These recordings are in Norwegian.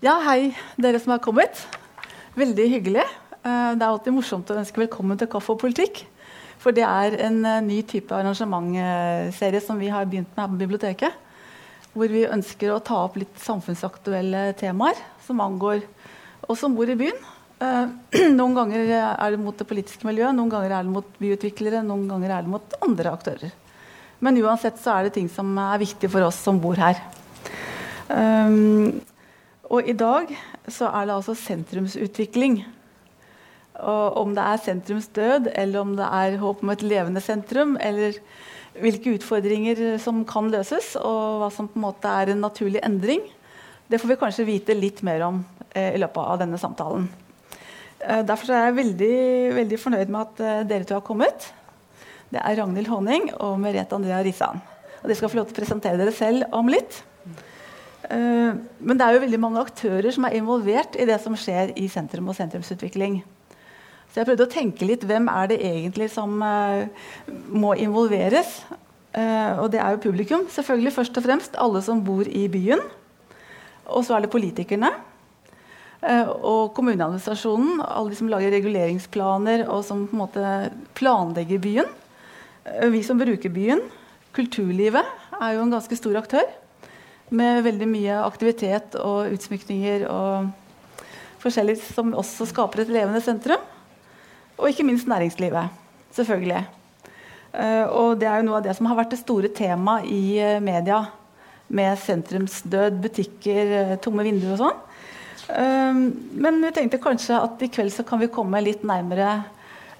Ja, hei, dere som har kommet. Veldig hyggelig. Eh, det er alltid morsomt å ønske velkommen til Kaffe og politikk. For det er en eh, ny type arrangementserie som vi har begynt med her på biblioteket. Hvor vi ønsker å ta opp litt samfunnsaktuelle temaer som angår oss som bor i byen. Eh, noen ganger er det mot det politiske miljøet, noen ganger er det mot byutviklere, noen ganger er det mot andre aktører. Men uansett så er det ting som er viktig for oss som bor her. Um, og i dag så er det altså sentrumsutvikling. Og om det er sentrumsdød, eller om det er håp om et levende sentrum, eller hvilke utfordringer som kan løses, og hva som på en måte er en naturlig endring, det får vi kanskje vite litt mer om eh, i løpet av denne samtalen. Eh, derfor er jeg veldig, veldig fornøyd med at eh, dere to har kommet. Det er Ragnhild Honning og Merete Andrea Risan. Og Dere skal få lov til å presentere dere selv om litt. Uh, men det er jo veldig mange aktører som er involvert i det som skjer i sentrum og sentrumsutvikling. Så jeg prøvde å tenke litt hvem er det egentlig som uh, må involveres. Uh, og det er jo publikum, selvfølgelig først og fremst. Alle som bor i byen. Og så er det politikerne. og kommuneadministrasjonen. Alle de som lager reguleringsplaner og som på en måte planlegger byen. Eh, vi som bruker byen, kulturlivet, er jo en ganske stor aktør. Med veldig mye aktivitet og utsmykninger og forskjellig som også skaper et levende sentrum. Og ikke minst næringslivet, selvfølgelig. Uh, og det er jo noe av det som har vært det store temaet i uh, media. Med sentrumsdød, butikker, uh, tomme vinduer og sånn. men vi tenkte kanskje at i kveld så kan vi komme litt nærmere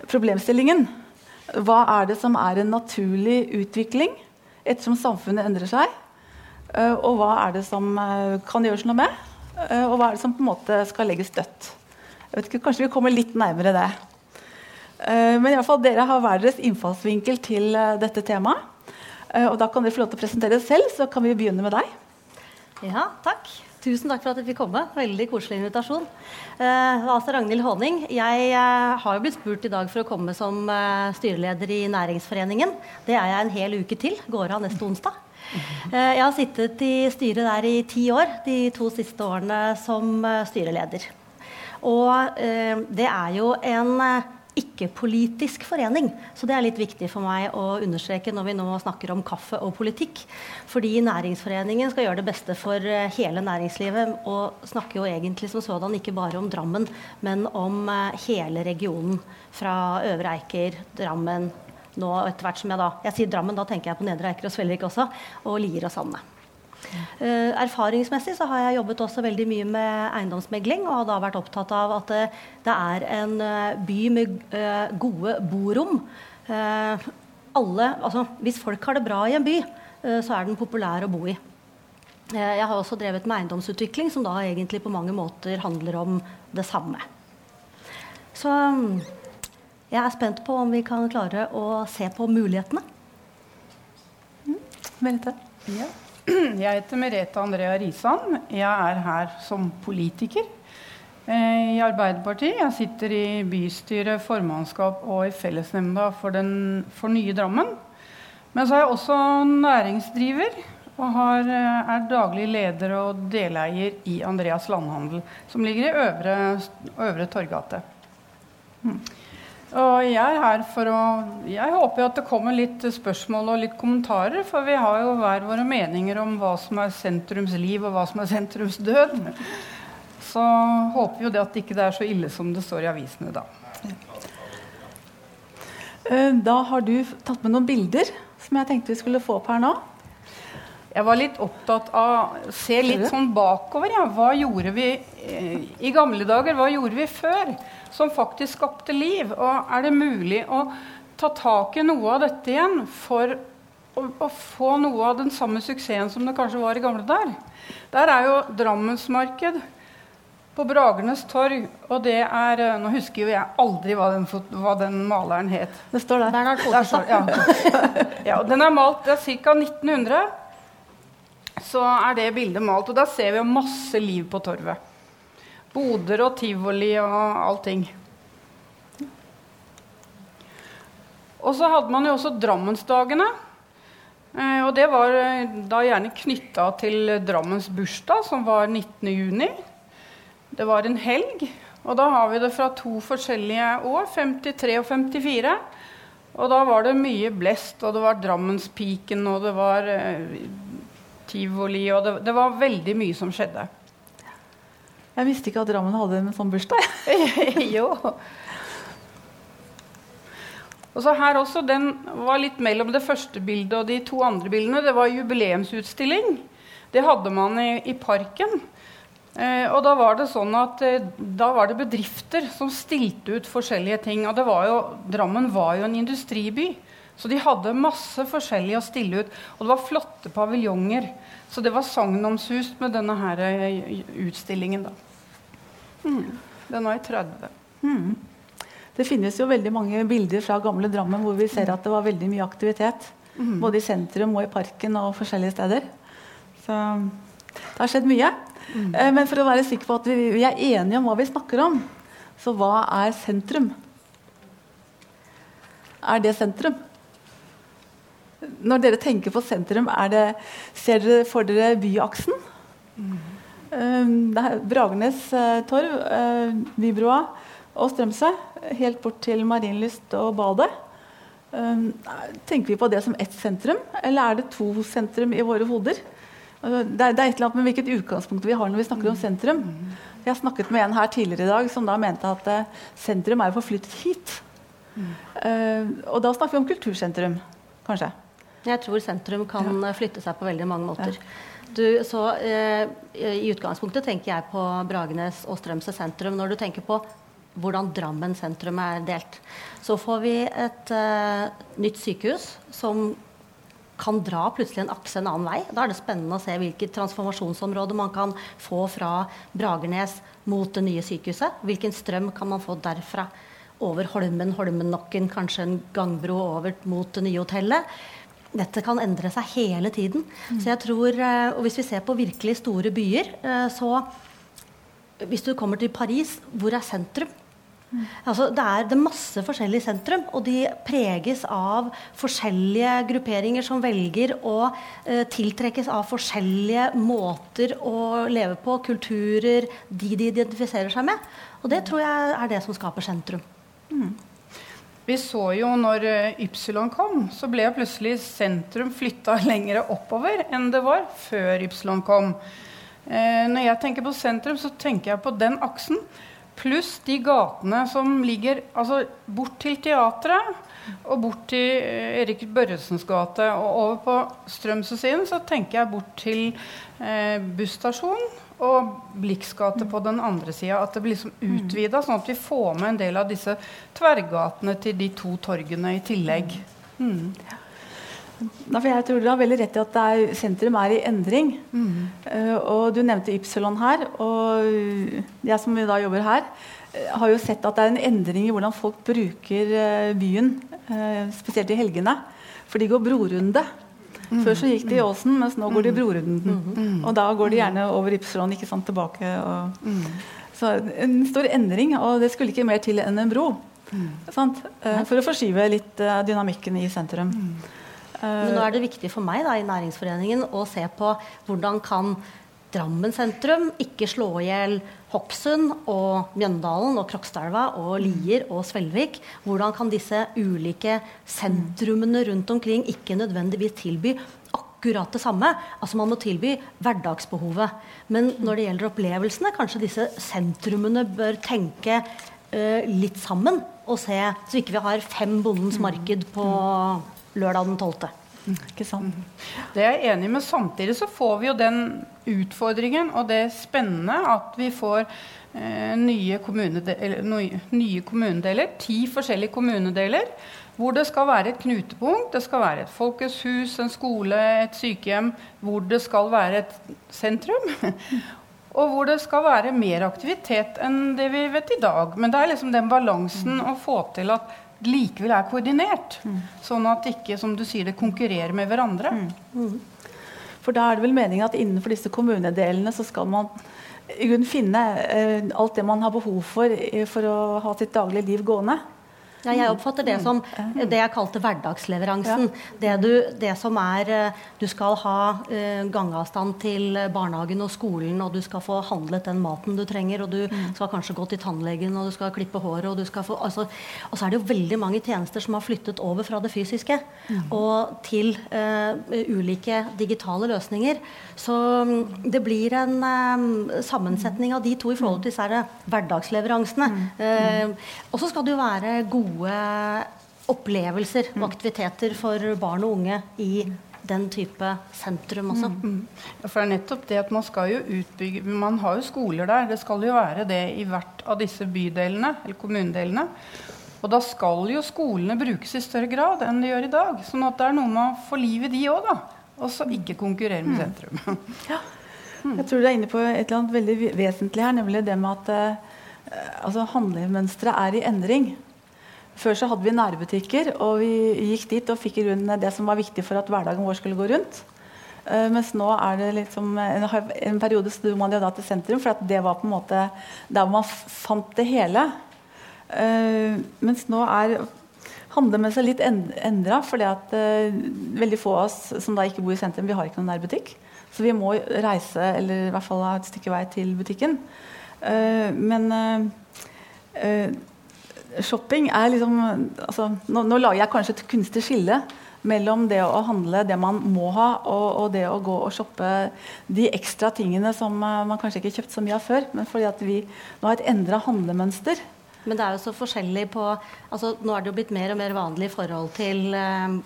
problemstillingen. Hva er det som er en naturlig utvikling ettersom samfunnet endrer seg? Uh, og hva er det som uh, kan gjøres noe med? Uh, og hva er det som på en måte skal legges dødt? Jeg vet ikke, Kanskje vi kommer litt nærmere det. men i alle fall, dere har hver deres innfallsvinkel til dette temaet. og da kan dere få lov til å presentere det selv, så kan vi begynne med deg. Ja, takk. Tusen takk for at jeg fikk komme. Veldig koselig invitasjon. Eh, altså Ragnhild Håning. Jeg eh, har jo blitt spurt i dag for å komme som eh, styreleder i Næringsforeningen. Det er jeg en hel uke til. Går av neste onsdag. Eh, jeg har sittet i styret der i ti år, de to siste årene som eh, styreleder. Og eh, det er jo en ikke-politisk forening. Så det er litt viktig for meg å understreke når vi nå snakker om kaffe og politikk. Fordi Næringsforeningen skal gjøre det beste for hele næringslivet. Og snakker jo egentlig som sådan ikke bare om Drammen, men om hele regionen. Fra Øvre Eiker, Drammen, nå etter hvert som jeg da Jeg sier Drammen, da tenker jeg på Nedre Eiker og Svelvik også. Og Lier og Sande. Uh, erfaringsmessig så har jeg jobbet også veldig mye med eiendomsmegling og har da vært opptatt av at det, det er en uh, by med uh, gode borom. alle, altså, hvis folk har det bra i en by, så er den populær å bo i. jeg har også drevet med eiendomsutvikling, som da egentlig på mange måter handler om det samme. Så um, jeg er spent på om vi kan klare å se på mulighetene. Mm. Merete? Ja. Jeg heter Merete Andrea Risan. Jeg er her som politiker eh, i Arbeiderpartiet. Jeg sitter i bystyret, formannskap og i fellesnemnda for, den, for nye Drammen. Men så er jeg også næringsdriver og har, eh, er daglig leder og deleier i Andreas Landhandel, som ligger i Øvre, Øvre Torgate. Mm. Og jeg er her for å Jeg håper at det kommer litt spørsmål og litt kommentarer. For vi har jo hver våre meninger om hva som er sentrumsliv, og hva som er sentrumsdød. Så håper jo det at det ikke er så ille som det står i avisene da. Eh, da har du tatt med noen bilder som jeg tenkte vi skulle få opp her nå. Jeg var litt opptatt av å se litt sånn bakover. Ja. Hva gjorde vi eh, i gamle dager? Hva gjorde vi før? Som faktisk skapte liv. Og er det mulig å ta tak i noe av dette igjen for å, å få noe av den samme suksessen som det kanskje var i gamle der? Der er jo Drammensmarked på Bragernes torg. Og det er eh, Nå husker jo jeg aldri hva den, hva den maleren het. Det står der. der, der står, ja. ja, den er malt det er ca. 1900. Så er det bildet malt. Og da ser vi jo masse liv på torvet. Boder og tivoli og allting. Og så hadde man jo også Drammensdagene. Eh, og det var eh, da gjerne knytta til Drammens bursdag, som var 19.6. Det var en helg, og da har vi det fra to forskjellige år, 53 og 54. Og da var det mye blest, og det var Drammenspiken, og det var eh, tivoli, og det, det, var veldig mye som skjedde. Jeg visste ikke at Drammen hadde en sånn bursdag. jo. Og så her også, Den var litt mellom det første bildet og de to andre bildene. Det var jubileumsutstilling. Det hadde man i, i parken. Eh, og da var det sånn at eh, da var det bedrifter som stilte ut forskjellige ting. Og var jo, Drammen var jo en industriby, så de hadde masse forskjellig å stille ut. Og det var flotte paviljonger. Så det var sagnomsust med denne her eh, utstillingen. da. Mm. Den var i 30. Mm. Det finnes jo veldig mange bilder fra gamle Drammen hvor vi ser at det var veldig mye aktivitet. Mm. Både i sentrum og i parken og forskjellige steder. Så det har skjedd mye. Mm. Eh, men for å være sikker på at vi, vi, er enige om hva vi snakker om, så hva er sentrum? Er det sentrum? Når dere tenker på sentrum, det, ser dere for dere byaksen? Mm. Um, Bragernes uh, torv, Vibroa og Strømsø helt bort til Marienlyst og badet. Um, tenker vi på det som ett sentrum, eller er det to sentrum i våre hoder? Uh, det, er, det er et eller annet med hvilket utgangspunkt vi har når vi snakker om sentrum. Jeg snakket med en her tidligere i dag som da mente at sentrum er forflyttet hit. Uh, og da snakker vi om kultursentrum, kanskje. Jeg tror sentrum kan ja. flytte seg på veldig mange måter. Ja. Du, så, eh, I utgangspunktet tenker jeg på Bragenes og Strømsø sentrum. Når du tenker på hvordan Drammen sentrum er delt. Så får vi et eh, nytt sykehus som kan dra plutselig en akse en annen vei. Da er det spennende å se hvilket transformasjonsområde man kan få fra Bragernes mot det nye sykehuset. Hvilken strøm kan man få derfra over Holmen, Holmennokken, kanskje en gangbro over mot det nye hotellet. Dette kan endre seg hele tiden. Mm. Så jeg tror, eh, og Hvis vi ser på virkelig store byer, eh, så Hvis du kommer til Paris, hvor er sentrum? Altså, det, er, det masse forskjellige sentrum, og de preges av forskjellige grupperinger som velger å eh, tiltrekkes av forskjellige måter å leve på, kulturer, de de identifiserer seg med. Og det tror jeg er det som skaper sentrum. Mm. Vi så jo når eh, Ypsilon kom, så ble plutselig sentrum flytta lenger oppover enn det var før Ypsilon kom. Eh, når jeg tenker på sentrum, så tenker jeg på den aksen. Pluss de gatene som ligger altså, bort til teatret og bort til eh, Erik Børresens gate. Og over på Strømsøsiden så tenker jeg bort til eh, busstasjonen og Blix gate på den andre sida. At det blir liksom utvida, sånn at vi får med en del av disse tverrgatene til de to torgene i tillegg. Mm. Jeg tror du har veldig rett i at er, sentrum er i endring. Mm. Uh, og Du nevnte Ypsilon her. og Jeg som da jobber her, uh, har jo sett at det er en endring i hvordan folk bruker uh, byen. spesielt i helgene. For de går brorunde. Mm. Før så gikk de i Åsen, mens nå går de brorunden. Mm. Og da går de gjerne over Ypsilon ikke sant, tilbake. Og, mm. Så en stor endring, og det skulle ikke mer til enn en bro. For å forskyve litt dynamikken i sentrum. Men nå er det viktig for meg da, i Næringsforeningen å se på hvordan kan Drammen sentrum ikke slå i hjel Hokksund og Mjøndalen og Krokstadelva og Lier og Svelvik. Hvordan kan disse ulike sentrumene rundt omkring ikke nødvendigvis tilby akkurat det samme? Altså Man må tilby hverdagsbehovet. Men når det gjelder opplevelsene, kanskje disse sentrumene bør tenke uh, litt sammen og se, så ikke vi har fem Bondens marked på lørdag den 12. Ikke sant? Det er jeg enig med. Samtidig så får vi jo den utfordringen og det spennende at vi får eh, nye, kommunedeler, nye, kommunedeler. Ti forskjellige kommunedeler. Hvor det skal være et knutepunkt. Det skal være et Folkets hus, en skole, et sykehjem. Hvor det skal være et sentrum. Og hvor det skal være mer aktivitet enn det vi vet i dag. Men det er liksom den balansen å få til at likevel er koordinert. Mm. Sånn at ikke som du sier, det konkurrerer med hverandre. Mm. Mm. For da er det vel meningen at innenfor disse kommunedelene så skal man i grunn finne eh, alt det man har behov for eh, for å ha sitt daglige liv gående. Ja, jeg oppfatter det som det jeg kalte hverdagsleveransen. Det, du, det, som er eh, Du skal ha uh, gangavstand til barnehagen og skolen, og du skal få handlet den maten du trenger, og du mm. skal kanskje gå til tannlegen, og du skal klippe håret, og du skal få altså, Og så er det jo veldig mange tjenester som har flyttet over fra det fysiske mm. og til uh, ulike digitale løsninger. Så det blir en uh, sammensetning av de to i forhold til disse hverdagsleveransene. Mm. Uh, og så skal det jo være gode gode opplevelser og aktiviteter for barn og unge i den type sentrum også. Mm. Ja, for det er nettopp det at man skal jo utbygge Man har jo skoler der. Det skal jo være det i hvert av disse bydelene, eller kommunedelene. Og da skal jo skolene brukes i større grad enn de gjør i dag. Sånn at det er noe med å få liv i de òg, da. Og så ikke konkurrere med mm. sentrum. Ja. Jeg tror du er inne på et eller annet veldig vesentlig her, nemlig det med at eh, altså handlemønsteret er i endring. Før så hadde vi nærbutikker, og vi gikk dit og fikk grunnen det som var viktig for at hverdagen vår skulle gå rundt. Uh, mens nå er det liksom en, en periode snur man det da til sentrum, for det var på en måte der man fant det hele. Uh, mens nå er handlemønsteret litt endra, at uh, veldig få av oss som da ikke bor i sentrum, vi har ikke noen nærbutikk. Så vi må reise, eller i hvert fall ha et stykke vei til butikken. men shopping er liksom altså, nå, nå, lager jeg kanskje et kunstig skille mellom det å handle det man må ha, og, og, det å gå og shoppe de ekstra tingene som uh, man kanskje ikke har kjøpt så mye av før. Men fordi at vi nå har et endra handlemønster. Men det er jo så forskjellig på altså Nå er det jo blitt mer og mer vanlig i forhold til um,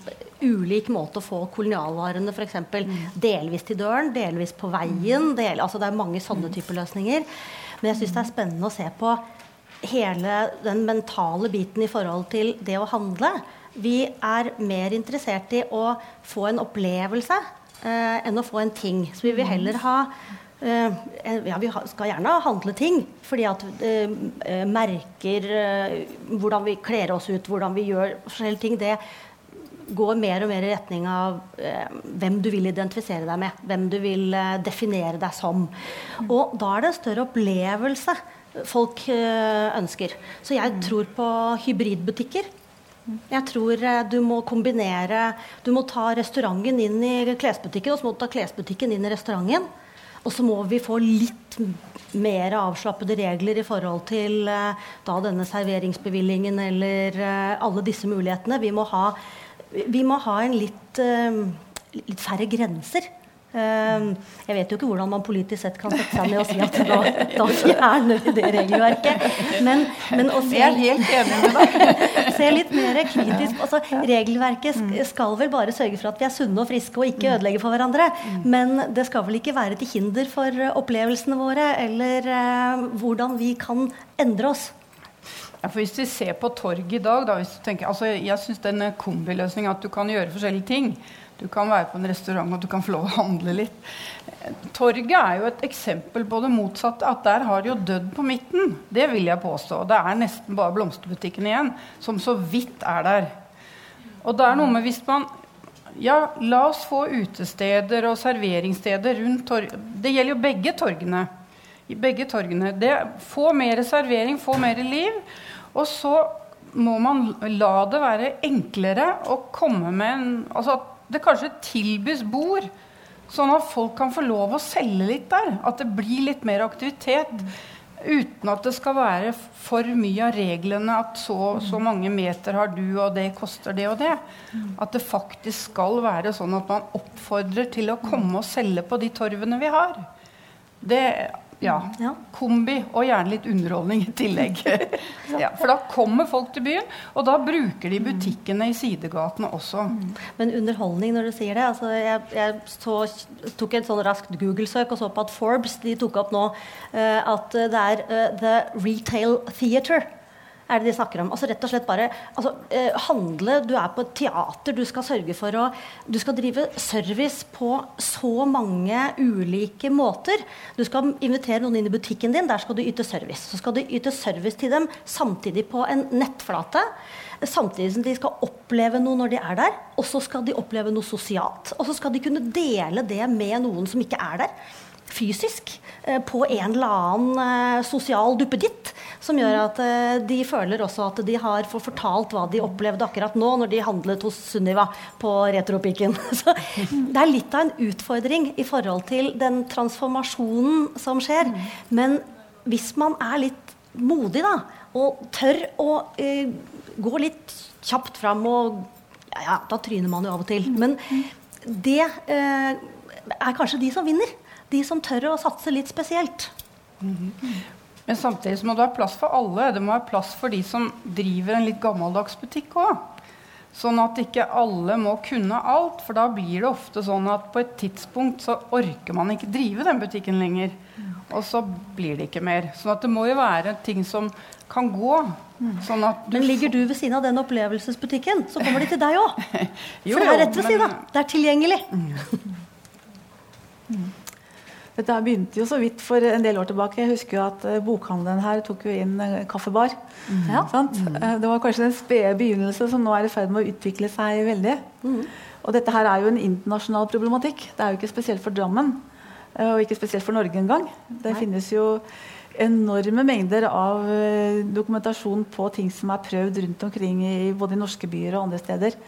ulik måte å få kolonialvarene f.eks. Mm. delvis til døren, delvis på veien. Del, altså det er mange sånne typer løsninger. Men jeg syns det er spennende å se på hele den mentale biten i forhold til det å handle. Vi er mer interessert i å få en opplevelse eh, enn å få en ting. Så vi vil heller ha eh, ja, Vi skal gjerne handle ting, fordi at eh, merker eh, hvordan vi kler oss ut, hvordan vi gjør forskjellige ting, det går mer og mer i retning av eh, hvem du vil identifisere deg med. Hvem du vil eh, definere deg som. Og da er det en større opplevelse folk eh, ønsker. Så jeg tror på hybridbutikker. Jeg tror eh, du må kombinere Du må ta restauranten inn i klesbutikken, og så må du ta klesbutikken inn i restauranten. Og så må vi få litt mer avslappede regler i forhold til eh, da denne serveringsbevillingen eller alle disse mulighetene. Vi må ha, vi må ha en litt, litt færre grenser. Ehm, jeg vet jo ikke hvordan man politisk sett kan sette seg ned og si at da, da fjerner vi det regelverket. Men, men å se, se litt mer kritisk altså, Regelverket skal vel bare sørge for at vi er sunne og friske og ikke ødelegge for hverandre. Men det skal vel ikke være til hinder for opplevelsene våre eller uh, hvordan vi kan endre oss. Ja, for Hvis vi ser på torget i dag da, tenker, altså, Jeg syns den kombiløsninga at du kan gjøre forskjellige ting du kan være på en restaurant og du kan få lov å handle litt. Torget er jo et eksempel på det motsatte. At der har det jo dødd på midten. Det vil jeg påstå. Det er nesten bare blomsterbutikken igjen som så vidt er der. Og det er noe med hvis man Ja, la oss få utesteder og serveringssteder rundt torget. Det gjelder jo begge torgene. I begge torgene. Det, få mer servering, få mer liv. Og så må man la det være enklere å komme med en altså at det kanskje tilbys bord, sånn at folk kan få lov å selge litt der. At det blir litt mer aktivitet. Uten at det skal være for mye av reglene at så, så mange meter har du, og det koster det og det. At det faktisk skal være sånn at man oppfordrer til å komme og selge på de torvene vi har. Det, ja. Kombi og gjerne litt underholdning i tillegg. ja, for da kommer folk til byen, og da bruker de butikkene i sidegatene også. Mm. Men underholdning, når du sier det altså Jeg, jeg så, tok et sånn raskt Google-søk og så på at Forbes de tok opp nå uh, at det er uh, The Retail Theater er det de snakker om. Altså rett og slett bare altså, eh, handle. Du er på et teater. Du skal sørge for å Du skal drive service på så mange ulike måter. Du skal invitere noen inn i butikken din. Der skal du yte service. Så skal du yte service til dem samtidig på en nettflate. Samtidig som de skal oppleve noe når de er der. Og så skal de oppleve noe sosialt. Og så skal de kunne dele det med noen som ikke er der fysisk eh, på en eller annen eh, sosial duppeditt. Som gjør at uh, de føler også at de har fortalt hva de opplevde akkurat nå når de handlet hos Sunniva på Retropikken. Så det er litt av en utfordring i forhold til den transformasjonen som skjer. Men hvis man er litt modig da, og tør å uh, gå litt kjapt fram og ja, ja, da tryner man jo av og til. Men det uh, er kanskje de som vinner. De som tør å satse litt spesielt. Mm -hmm. Men samtidig så må det være plass for alle. Det må være plass for de som driver en litt gammeldags butikk òg. Sånn at ikke alle må kunne alt. For da blir det ofte sånn at på et tidspunkt så orker man ikke drive den butikken lenger. Og så blir det ikke mer. Sånn at det må jo være ting som kan gå. Sånn men ligger du ved siden av den opplevelsesbutikken, så kommer de til deg òg. For det er rett ved siden av. Det er tilgjengelig. Mm. Dette begynte jo så vidt for en del år tilbake. Jeg husker jo at eh, Bokhandelen her tok jo inn eh, kaffebar. Mm. Ja. Mm. Det var kanskje en spede begynnelse som nå er i ferd med å utvikle seg veldig. Mm. Og dette her er jo en internasjonal problematikk. Det er jo ikke spesielt for Drammen. Og ikke spesielt for Norge engang. Det Nei. finnes jo enorme mengder av dokumentasjon på ting som er prøvd rundt omkring i både i norske byer og andre steder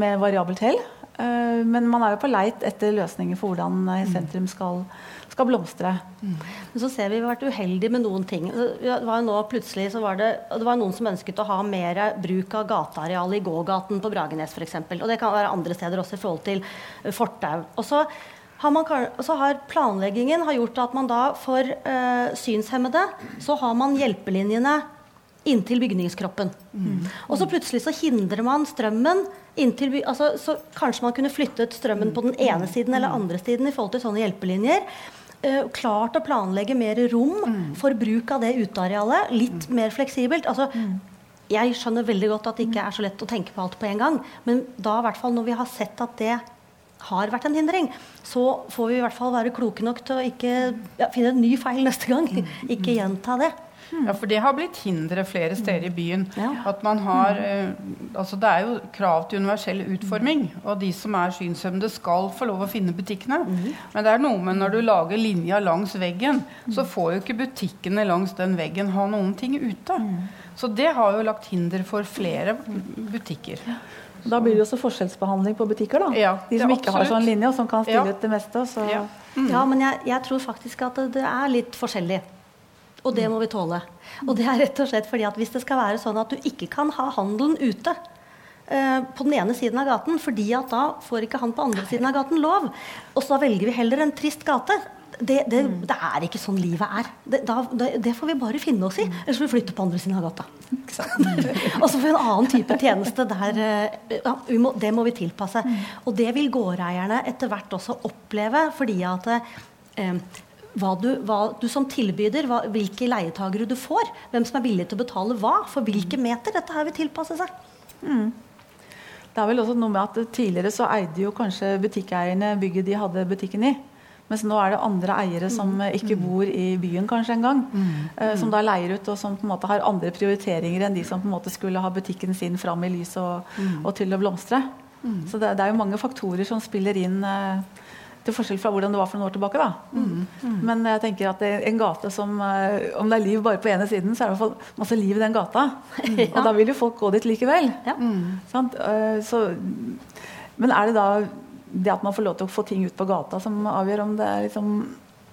med variabelt hell. Men man er jo på leit etter løsninger for hvordan sentrum skal skal blomstre. Mm. Men så ser vi vi har vært uheldige med noen ting. Det var nå plutselig så var det, det var noen som ønsket å ha mer bruk av gateareal i gågaten på Bragernes f.eks. Og det kan være andre steder også i forhold til eh, fortau. Og så har, man, så har planleggingen har gjort at man da for øh, synshemmede så har man hjelpelinjene inntil bygningskroppen. Mm. Og så plutselig så hindrer man strømmen inntil altså, Så kanskje man kunne flyttet strømmen på den ene siden eller andre siden i forhold til sånne hjelpelinjer uh, klart å planlegge mer rom mm. for bruk av det utearealet. Litt mm. mer fleksibelt. Altså, mm. Jeg skjønner veldig godt at det ikke er så lett å tenke på alt på en gang. Men da i hvert fall når vi har sett at det har vært en hindring, så får vi i hvert fall være kloke nok til å ikke ja, finne en ny feil neste gang. ikke gjenta det. Mm. Ja, for det har blitt hindre flere steder i byen. Ja. At man har eh, Altså det er jo krav til universell utforming. Og de som er synshemmede, skal få lov å finne butikkene. Mm. Men det er noe med når du lager linja langs veggen, så får jo ikke butikkene langs den veggen ha noen ting ute. Så det har jo lagt hinder for flere butikker. Da blir det også forskjellsbehandling på butikker. da. Ja, de som ikke absolutt. har sånn linje, og som kan stille ja. ut det meste. Ja. Mm. ja. men jeg, jeg, tror faktisk at det er litt forskjellig. Og det må vi tåle. Og det er rett og slett fordi at hvis det skal være sånn at du ikke kan ha handelen ute uh, på den ene siden av gaten, fordi at da får ikke han på andre siden av gaten lov, og så velger vi heller en trist gate. Det, det, det er ikke sånn livet er. Det, da, det, får vi bare finne oss i. Ellers får vi flytte på andre siden av gata. og så får vi en annen type tjeneste der uh, ja, må, Det må vi tilpasse. Mm. Og det vil gårdeierne etter hvert også oppleve, fordi at uh, hva du, hva du, som tilbyder, hva, hvilke leietagere du får. Hvem som er villig til å betale hva for hvilke meter. Dette her vil tilpasse seg. Mm. Det er vel også noe med at Tidligere så eide jo kanskje butikkeierne bygget de hadde butikken i. Mens nå er det andre eiere som mm. ikke bor i byen kanskje engang. Mm. Eh, som da leier ut, og som på en måte har andre prioriteringer enn de som på en måte skulle ha butikken sin fram i lys og, mm. og til å blomstre. Mm. Så det, det, er jo mange faktorer som spiller inn. Uh, til forskjell fra hvordan det var for noen år tilbake. da. Mm. Mm. Men jeg tenker at en gate som eh, Om det er liv bare på ene siden, så er det i hvert fall masse liv i den gata. ja. Og da vil jo folk gå dit likevel. Ja. Uh, så, men er det da det at man får lov til å få ting ut på gata, som avgjør om det er liksom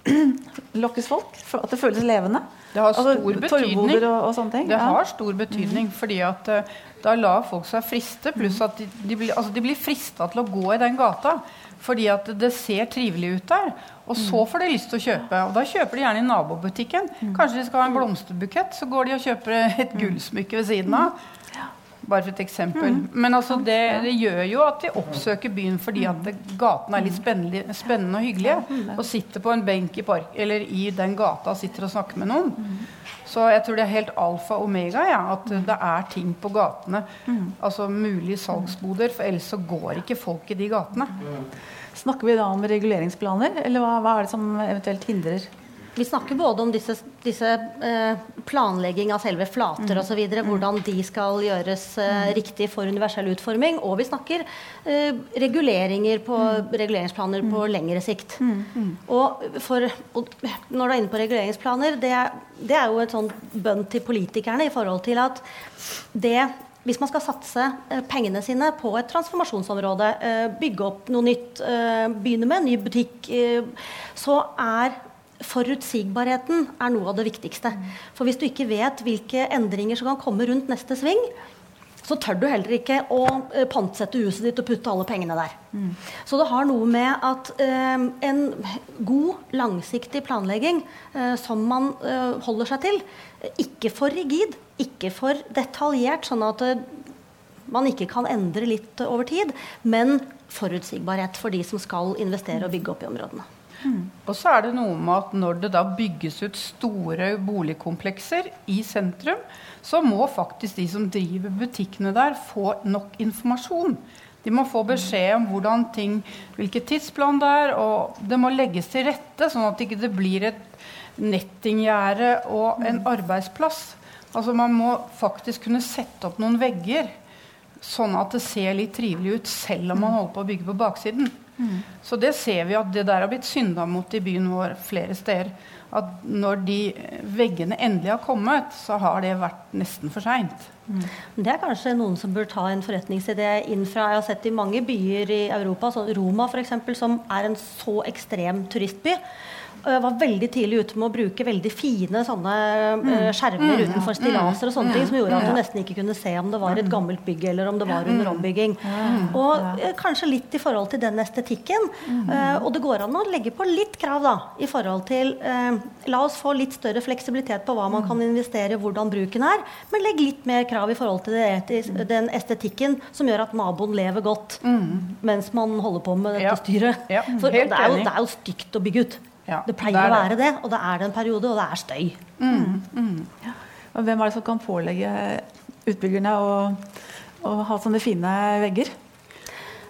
lokkes folk? At det føles levende? Det har altså, stor altså, betydning. Og, og sånne ting. Det ja. har stor betydning, mm. fordi at uh, da lar folk seg friste. Pluss at de, de, blir, altså, de blir frista til å gå i den gata. Fordi at det ser trivelig ut der. Og så mm. får de lyst til å kjøpe. Og da kjøper de gjerne i nabobutikken. Mm. Kanskje de skal ha en blomsterbukett, så går de og kjøper et mm. gullsmykke ved siden av. Bare for et eksempel. Men altså det, det, gjør jo at de oppsøker byen fordi at gatene er litt spennende, spennende og hyggelige. Og sitter på en benk i park, eller i den gata og sitter og snakker med noen. Så jeg tror det er helt alfa og omega ja, at det er ting på gatene. Mm. Altså mulige salgsboder, for ellers så går ikke folk i de gatene. Snakker vi da om reguleringsplaner, eller hva, hva er det som eventuelt hindrer? Vi snakker både om disse, disse eh, planlegging av selve flater mm. osv., hvordan de skal gjøres eh, mm. riktig for universell utforming, og vi snakker eh, reguleringer på mm. reguleringsplaner på mm. lengre sikt. Mm. Og, for, og, når du er inne på reguleringsplaner, det, det er jo et sånn bønn til politikerne i forhold til at det hvis man skal satse pengene sine på et transformasjonsområde, bygge opp noe nytt, begynne med en ny butikk, så er forutsigbarheten er noe av det viktigste. For hvis du ikke vet hvilke endringer som kan komme rundt neste sving, så tør du heller ikke å pantsette huset ditt og putte alle pengene der. Mm. Så det har noe med at eh, en god, langsiktig planlegging eh, som man eh, holder seg til, ikke for rigid, ikke for detaljert, sånn at eh, man ikke kan endre litt over tid, men forutsigbarhet for de som skal investere og bygge opp i områdene. Mm. Og så er det noe med at når det da bygges ut store boligkomplekser i sentrum, så må faktisk de som driver butikkene der, få nok informasjon. De må få beskjed om hvordan ting, hvilken tidsplan det er, og det må legges til rette, sånn at det ikke blir et nettinggjerde og en arbeidsplass. Altså Man må faktisk kunne sette opp noen vegger, sånn at det ser litt trivelig ut, selv om man holder på å bygge på baksiden. Så det ser vi at det der har blitt synda mot i byen vår flere steder. At når de veggene endelig har kommet, så har det vært nesten for seint. Mm. Det er kanskje noen som bør ta en forretningsidé inn fra Jeg har sett i mange byer i Europa, sånn Roma f.eks., som er en så ekstrem turistby. Jeg var veldig tidlig ute med å bruke veldig fine sånne mm. skjermer mm, utenfor stillaser og sånne ting, som gjorde at du nesten ikke kunne se om det var et gammelt bygg eller om det var under ombygging. Og uh, kanskje litt i forhold til den estetikken. Uh, og det går an å legge på litt krav da, i forhold til La oss få litt større fleksibilitet på hva man kan investere, hvordan bruken er, men legg litt mer krav i forhold til det, den estetikken som gjør at naboen lever godt mens man holder på med dette styret. For det er, jo, det er jo stygt å bygge ut. Ja, det pleier det å være det. det, og da er det en periode, og det er støy. Mm, mm. Ja. Og hvem er det som kan pålegge utbyggerne å, å ha sånne fine vegger?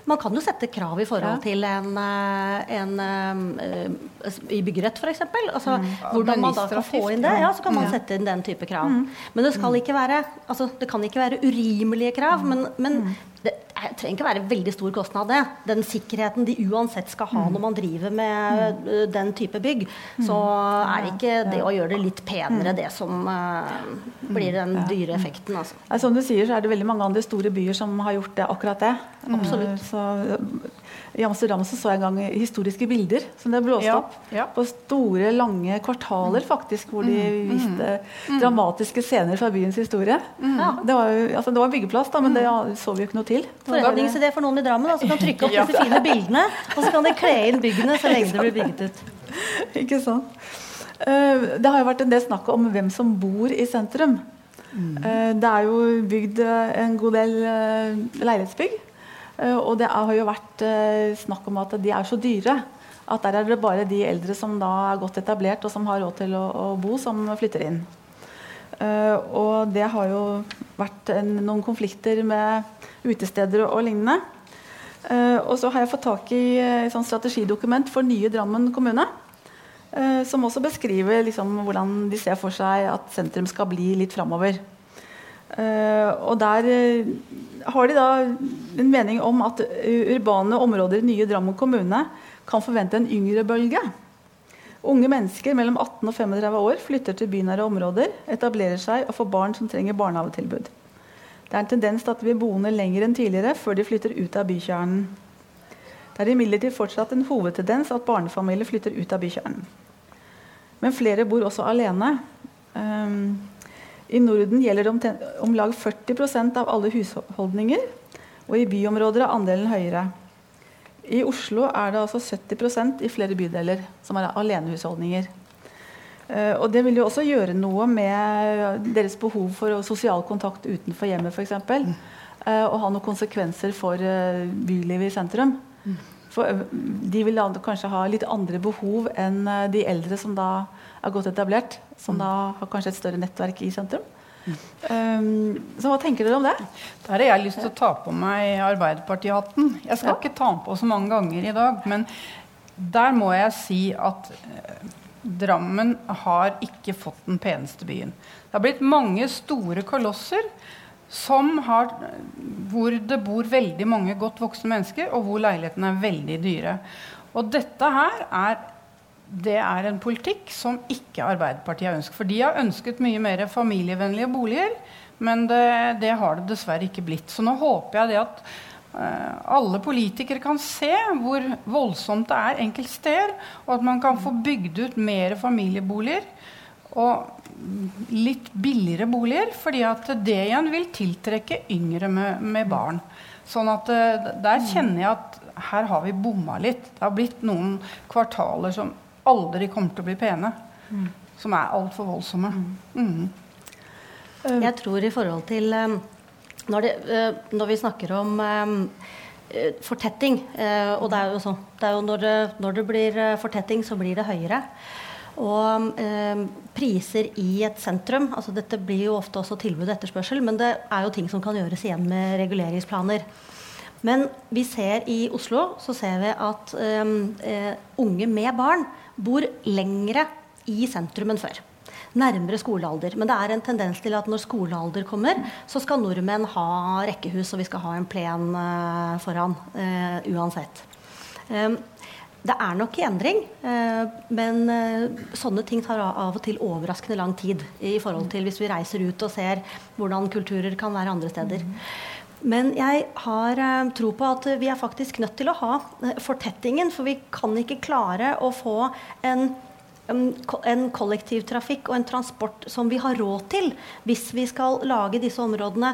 Man kan jo sette krav i forhold ja. til en, eh, en, en, eh, i byggerett, f.eks. Altså, mm. Hvordan man da kan få inn det. Ja, så kan man ja. sette inn den type krav. Mm. Men det skal mm. ikke være altså, det kan ikke være urimelige krav. Men, men mm det trenger ikke være veldig stor kostnad, det. Den sikkerheten de uansett skal ha mm. når man driver med uh, den type bygg, mm. så er det ikke det å gjøre det litt penere det som uh, blir den dyre effekten. Altså. Som du sier, så er det veldig mange andre store byer som har gjort det, akkurat det. Absolutt. Så, i Amsterdam så, så jeg en gang historiske bilder som det blåste ja, opp. Ja. På store, lange kvartaler, faktisk, hvor de mm, mm. viste mm, dramatiske scener fra byens historie. Mm. Ja. Det, var, altså, det var byggeplass, da, men det mm. så vi jo ikke noe til. Forretningsidé for noen i Drammen. Altså, kan trykke opp disse fine bildene, og så kan de kle inn byggene så lenge det blir bygget ut. ikke sant. Uh, det har jo vært en del snakk om hvem som bor i sentrum. Mm. Uh, det er jo bygd en god del uh, leilighetsbygg. Eh, og det har jo vært eh, snakk om at de er så dyre at der er det bare de eldre som da er godt etablert og som har råd til å, å bo, som flytter inn. Uh, og det har jo vært en, noen konflikter med utesteder og, lignende. Og så har jeg fått tak i et sånn strategidokument for nye Drammen kommune. Som også beskriver liksom, hvordan de ser for seg at sentrum skal bli litt framover. Og der har de da en mening om at urbane områder i nye Drammen kommune kan forvente en yngre bølge. Unge mennesker mellom 18 og 35 år flytter til bynære områder, etablerer seg og får barn som trenger barnehagetilbud. Det er en tendens til at de blir boende lenger enn tidligere før de flytter ut av bykjernen. Det er imidlertid fortsatt en hovedtendens at barnefamilier flytter ut av bykjernen. Men flere bor også alene. Um, i Norden gjelder det om, lag 40% av alle husholdninger, og i byområder er andelen høyere. I Oslo er det altså 70% i flere bydeler som er alenehusholdninger. Uh, og det vil jo også gjøre noe med deres behov for sosial kontakt utenfor hjemmet f.eks. Mm. Uh, og ha noen konsekvenser for uh, bylivet i sentrum. Mm. For de vil kanskje ha litt andre behov enn de eldre som da er godt etablert, som mm. da har kanskje et større nettverk i sentrum. Mm. Um, så hva tenker dere om det? Der har jeg lyst til å ta på meg Arbeiderpartihatten. Jeg skal ja. ikke ta den på så mange ganger i dag, men der må jeg si at uh, Drammen har ikke fått den peneste byen. Det har blitt mange store kolosser har, hvor det bor veldig mange godt voksne mennesker, og hvor leilighetene er veldig dyre. Og dette her er det er en politikk som ikke Arbeiderpartiet har ønsket. For de har ønsket mye mer familievennlige boliger, men det, det har det dessverre ikke blitt. Så nå håper jeg det at uh, alle politikere kan se hvor voldsomt det er enkelte steder, og at man kan få bygd ut mer familieboliger. Og litt billigere boliger, fordi at det igjen vil tiltrekke yngre med, med barn. Sånn at uh, der kjenner jeg at her har vi bomma litt. Det har blitt noen kvartaler som aldri kommer til å bli pene. Mm. Som er altfor voldsomme. Mm. Jeg tror i forhold til um, når, det, uh, når vi snakker om um, fortetting Og det er jo sånn det er jo når, det, når det blir fortetting, så blir det høyere. Og eh, priser i et sentrum altså Dette blir jo ofte også tilbud og etterspørsel, men det er jo ting som kan gjøres igjen med reguleringsplaner. Men vi ser i Oslo så ser vi at eh, eh, unge med barn bor lengre i sentrum enn før. Nærmere skolealder. Men det er en tendens til at når skolealder kommer, så skal nordmenn ha rekkehus, og vi skal ha en plen uh, foran. Uh, uansett. Um, det er nok i endring, eh, men eh, sånne ting tar av og til overraskende lang tid i forhold til hvis vi reiser ut og ser hvordan kulturer kan være andre steder. Men jeg har eh, tro på at vi er faktisk nødt til å ha fortettingen, for vi kan ikke klare å få en en kollektivtrafikk og en transport som vi har råd til hvis vi skal lage disse områdene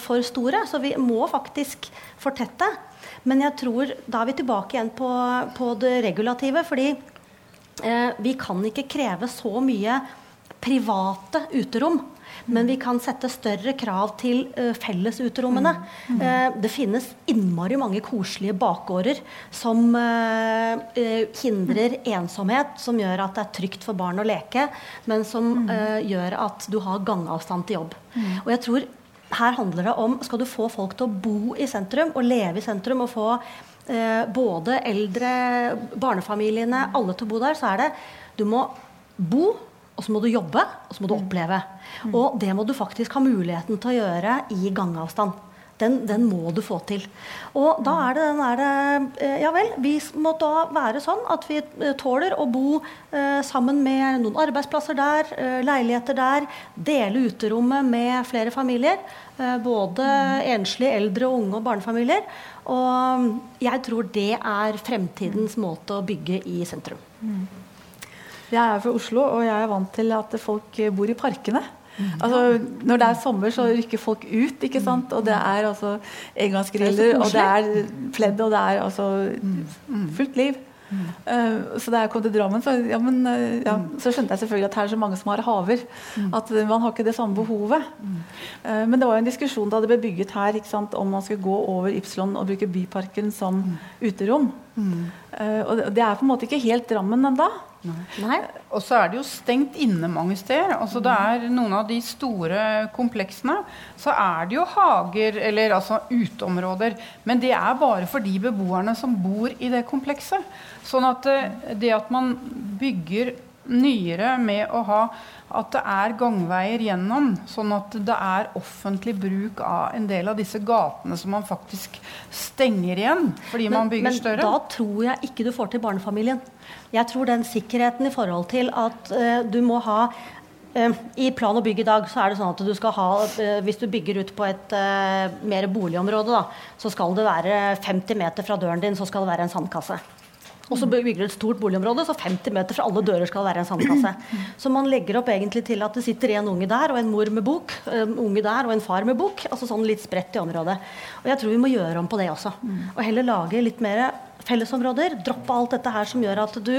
for store. Så vi må faktisk fortette. Men jeg tror da er vi tilbake igjen på, på det regulative. fordi eh, vi kan ikke kreve så mye private uterom. Men vi kan sette større krav til uh, felles uterommene. Mm. Mm. Uh, det finnes innmari mange koselige bakgårder som uh, hindrer ensomhet, som gjør at det er trygt for barn å leke, men som mm. gjør at du har gangavstand til jobb. Mm. Og jeg tror her handler det om skal du få folk til å bo i sentrum og leve i sentrum og få eh, både eldre, barnefamiliene, alle til å bo der, så er det du må bo, og så må du jobbe, og så må du mm. oppleve. Og det må du faktisk ha muligheten til å gjøre i gangavstand. Den, den, må du få til. Og da er det den derre eh, Ja vel, vi må da være sånn at vi eh, tåler å bo eh, sammen med noen arbeidsplasser der, eh, leiligheter der, dele uterommet med flere familier. Eh, både enslige, eldre, unge og barnefamilier. Og jeg tror det er fremtidens måte å bygge i sentrum. Jeg er fra Oslo, og jeg er vant til at folk bor i parkene. Altså, når det er sommer, så rykker folk ut, ikke sant? Og det er altså engangsgriller, og det er pledd, og det er altså fullt liv. Uh, så da jeg kom til Drammen, så, ja, men, uh, ja, så, skjønte jeg selvfølgelig at her er så mange som har haver. At uh, man har ikke det samme behovet. men det var jo en diskusjon da det ble bygget her sant, om man skulle gå over Ypsilon og bruke Byparken som uterom. og det er på en måte ikke helt Drammen ennå. Og så er det jo stengt inne mange steder. Altså det er Noen av de store kompleksene så er det jo hager, eller altså uteområder. Men det er bare for de beboerne som bor i det komplekset. Sånn at eh, det at man bygger nyere med å ha at det er gangveier gjennom, sånn at det er offentlig bruk av en del av disse gatene som man faktisk stenger igjen fordi men, man bygger men større. Men da tror jeg ikke du får til barnefamilien. Jeg tror den sikkerheten i forhold til at uh, du må ha uh, I plan og bygg i dag så er det sånn at du skal ha uh, Hvis du bygger ut på et mer boligområde, da, så skal det være 50 meter fra døren din, så skal det være en sandkasse. Og så bygger du et stort boligområde, så 50 meter fra alle dører skal være en sandkasse. Så man legger opp egentlig til at det sitter en unge der og en mor med bok, en unge der og en far med bok. Altså sånn litt spredt i området. Og jeg tror vi må gjøre om på det også. Og heller lage litt mer fellesområder. Droppe alt dette her som gjør at du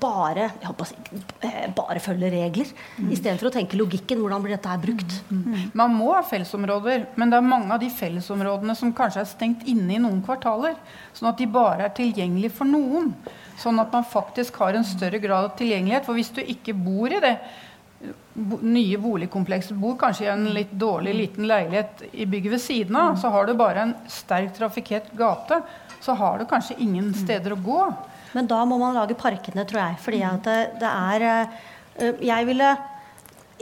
bare, si, eh, bare følge regler, mm. istedenfor å tenke logikken. Hvordan blir dette her brukt? Mm. mm. Man må ha fellesområder, men det er mange av de fellesområdene som kanskje er stengt inne i noen kvartaler. Sånn at de bare er tilgjengelige for noen. Sånn at man faktisk har en større grad av tilgjengelighet. For hvis du ikke bor i det nye boligkomplekset, bor kanskje i en litt dårlig liten leilighet i bygget ved siden av, så har du bare en sterkt trafikkert gate, så har du kanskje ingen steder å gå. Men da må man lage parkene, tror jeg. Fordi at det, det er uh, Jeg ville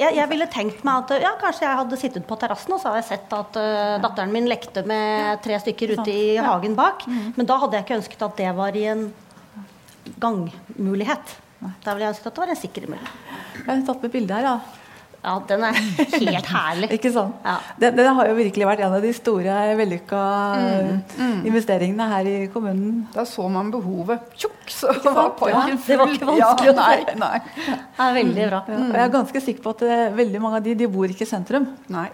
jeg, jeg, ville tenkt meg at ja, kanskje jeg hadde sittet på terrassen og så hadde jeg sett at uh, datteren min lekte med tre stykker ute i hagen bak. Mm. Men da hadde jeg ikke ønsket at det var i en gangmulighet. Da ville jeg ønsket at det var en sikker mulighet. Jeg har tatt med bilde her, ja. Ja, den er helt herlig. ikke sant? Ja. Den, den, har jo virkelig vært en av de store vellykka mm. Mm. investeringene her i kommunen. Da så man behovet. Tjukk, så var parken full. Ja, det var ikke vanskelig ja, nei, nei. Det er veldig bra. Ja, jeg er ganske sikker på at veldig mange av de, de bor ikke i sentrum. Nei.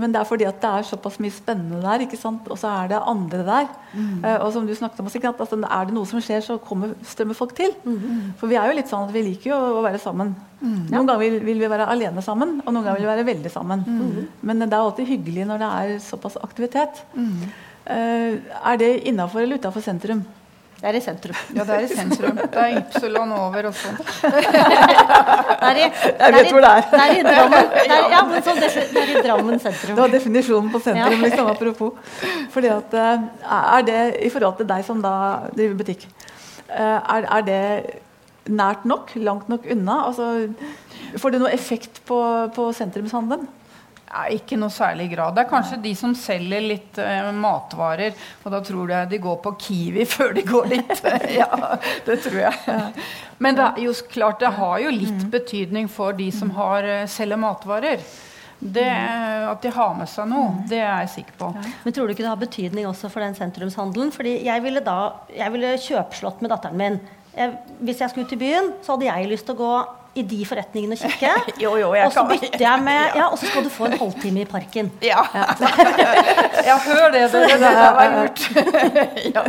Men det er fordi at det er såpass mye spennende der, ikke sant? og så er det andre der. Mm. Uh, og som du snakket om, sikkert, altså, Er det noe som skjer, så kommer, strømmer folk til. Mm. For vi er jo litt sånn at vi liker jo å være sammen. Mm. Noen ganger vil, vil, vi være alene sammen, og noen ganger vil vi være veldig sammen. Mm. Men det er alltid hyggelig når det er såpass aktivitet. Uh, er det innafor eller utafor sentrum? Det er i sentrum. Ja, det er i sentrum. Det er Ypsilon over også. sånn. Jeg vet hvor det er. Det er i Drammen, det er, ja, men så, det er i Drammen sentrum. Det var definisjonen på sentrum, ja. liksom, apropos. Fordi at, eh, er det, I forhold til deg som da driver butikk, eh, er, er det nært nok? Langt nok unna? Altså, får det noe effekt på, på sentrumshandelen? Ja, ikke noe særlig grad. Det er kanskje de som selger litt eh, matvarer. Og da tror jeg de går på Kiwi før de går litt. ja, det tror jeg. Men det er jo klart, det har jo litt mm. betydning for de som har, uh, selger matvarer. Det, at de har med seg noe, mm. det er jeg sikker på. Men tror du ikke det har betydning også for den sentrumshandelen? Fordi jeg ville da jeg ville kjøpslått med datteren min. Jeg, hvis jeg skulle ut i byen, så hadde jeg lyst til å gå i de forretningene og kikke. jo, jo, og så bytter jeg med Ja, og så skal du få en halvtime i parken. Ja. ja, hør det. Det, det, det var lurt. ja.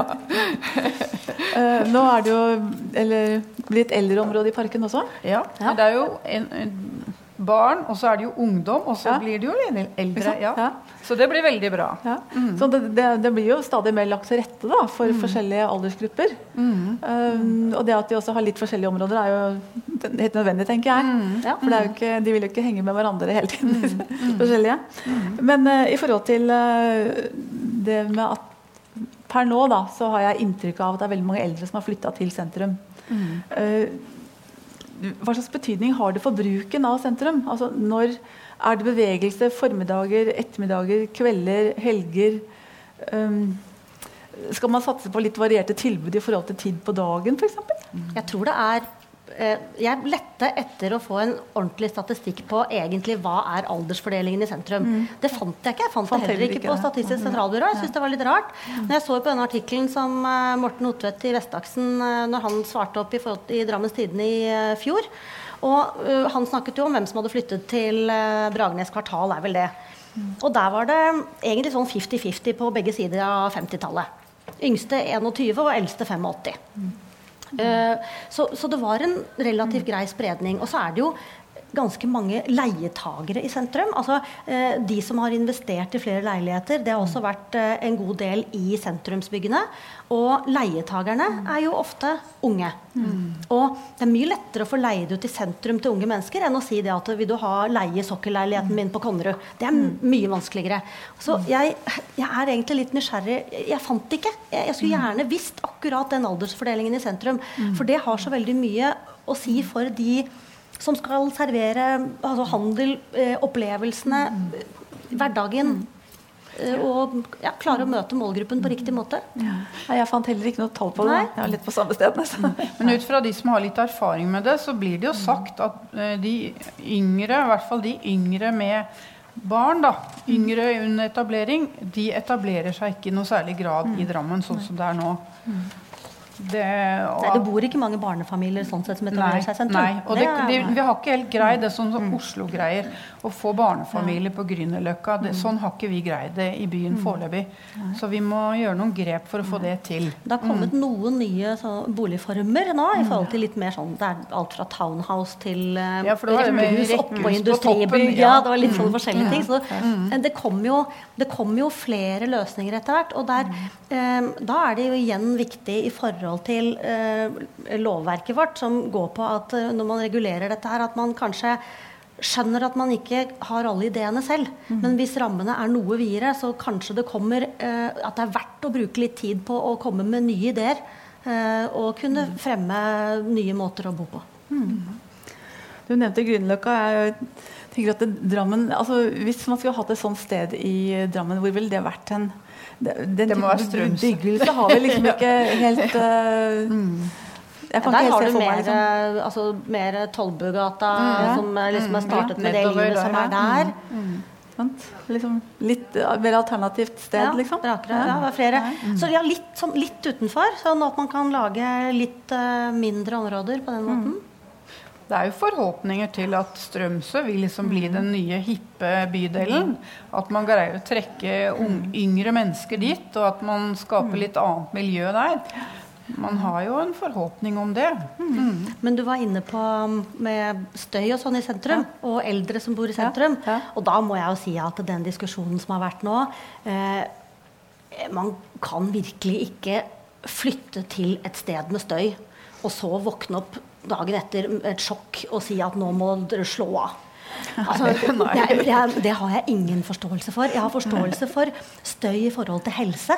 Uh, nå er det jo eller, blitt eldreområde i parken også. Ja. ja. Det er jo en, en barn, og så er det jo ungdom, og så ja. blir det jo eldre. Ja. Ja. Så det blir veldig bra. Mm. Så det, det, det, blir jo stadig mer lagt til rette da, for mm. forskjellige aldersgrupper. Mm. Um, og det at de også har litt forskjellige områder, er jo helt nødvendig, tenker jeg. Mm. For ikke, de vil jo ikke henge med hverandre hele tiden. Mm. Mm. forskjellige. Men uh, i forhold til uh, det med at per nå da, så har jeg inntrykk av at det er veldig mange eldre som har flytta til sentrum. Uh, hva slags betydning har det for bruken av sentrum? Altså, når er det bevegelse formiddager, ettermiddager, kvelder, helger? Um, skal man satse på litt varierte tilbud i forhold til tid på dagen f.eks.? Jeg tror det er jeg lette etter å få en ordentlig statistikk på egentlig hva er aldersfordelingen i sentrum. Mm. Det fant jeg ikke. Jeg fant, fant det heller ikke på Statistisk sentralbyrå. Jeg synes det var litt rart. Mm. Når jeg så på denne artikkelen som eh, Morten Otvedt i Vestaksen eh, når han svarte opp i, i Drammens Tidende i fjor. Og han snakket jo om hvem som hadde flyttet til Bragernes kvartal, er vel det. Mm. Og der var det egentlig sånn 50-50 på begge sider av 50-tallet. Yngste 21 og eldste 85. Eh, så, så, det var en relativt grei spredning. Og så er det jo ganske mange leietagere i sentrum. Altså, eh, de som har investert i flere leiligheter, det har også vært eh, en god del i sentrumsbyggene. Og leietagerne er jo ofte unge. Mm. Og det er mye lettere å få leid ut i sentrum til unge mennesker enn å si det at vil du ha leie sokkelleiligheten min på Konnerud. Det er mye vanskeligere. Så jeg, jeg, er egentlig litt nysgjerrig. Jeg fant det ikke. Jeg, jeg skulle gjerne visst akkurat den aldersfordelingen i sentrum. For det har så veldig mye å si for de som skal servere altså handel, eh, opplevelsene, mm. hverdagen. Mm. Eh, og ja, klare å møte målgruppen på riktig måte. Ja. Jeg fant heller ikke noe tall på det. Jeg er litt på samme sted. Nesten. Men ut fra de som har litt erfaring med det, så blir det jo sagt at eh, de yngre, i hvert fall de yngre med barn, da, yngre under etablering, de etablerer seg ikke i noe særlig grad i Drammen, sånn som det er nå. Det, og, nei, det bor ikke mange barnefamilier sånn sett som etablerer seg sentrum. Nei, og det, det, vi har ikke helt greid det som mm. Oslo greier. Å få barnefamilier på Grünerløkka. Mm. Sånn har ikke vi greid det i byen mm. foreløpig. Så vi må gjøre noen grep for å få det til. Det har kommet mm. noen nye så, boligformer nå i forhold til litt mer sånn Det er alt fra townhouse til uh, ja, rekkehus oppå industribygg. Ja. det var litt sånne forskjellige ting. Så det, kommer jo, kom jo, flere løsninger etter hvert. Og der, um, da er det jo igjen viktig i forhold forhold til eh, lovverket vårt, som går på at eh, når man regulerer dette her, at man kanskje skjønner at man ikke har alle ideene selv. Mm. Men hvis rammene er noe videre, så kanskje det kommer eh, at det er verdt å bruke litt tid på å komme med nye ideer. Eh, og kunne fremme nye måter å bo på. Du nevnte Grünerløkka. Jeg tenker at Drammen, altså, Hvis man skulle hatt et sånt sted i Drammen, hvor ville det vært hen? Den Det må være Strømsø. bebyggelse har vi liksom ikke helt uh, Jeg kan Der ikke har du mer, liksom. eh, altså, mer Tollbugata, som eh, liksom er startet Mm. med det livet som er ja. der. Sant? Liksom litt mer alternativt sted, Ja, liksom. Rakere, ja, det er flere. Så ja, litt, sånn, litt utenfor, sånn at man kan lage litt uh, mindre områder på den måten. Det er jo forhåpninger til at Strømsø vil liksom bli den nye hippe bydelen. At man greier å trekke ung, yngre mennesker dit, og at man skaper litt annet miljø der. Man har jo en forhåpning om det. Men du var inne på um, med støy og sånn i sentrum, og eldre som bor i sentrum. ja. Og da må jeg jo si at den diskusjonen som har vært nå eh, Man kan virkelig ikke flytte til et sted med støy, og så våkne opp dagen etter et sjokk og si at nå må dere slå av. Altså, det, det, det har jeg ingen forståelse for. Jeg har forståelse for støy i forhold til helse.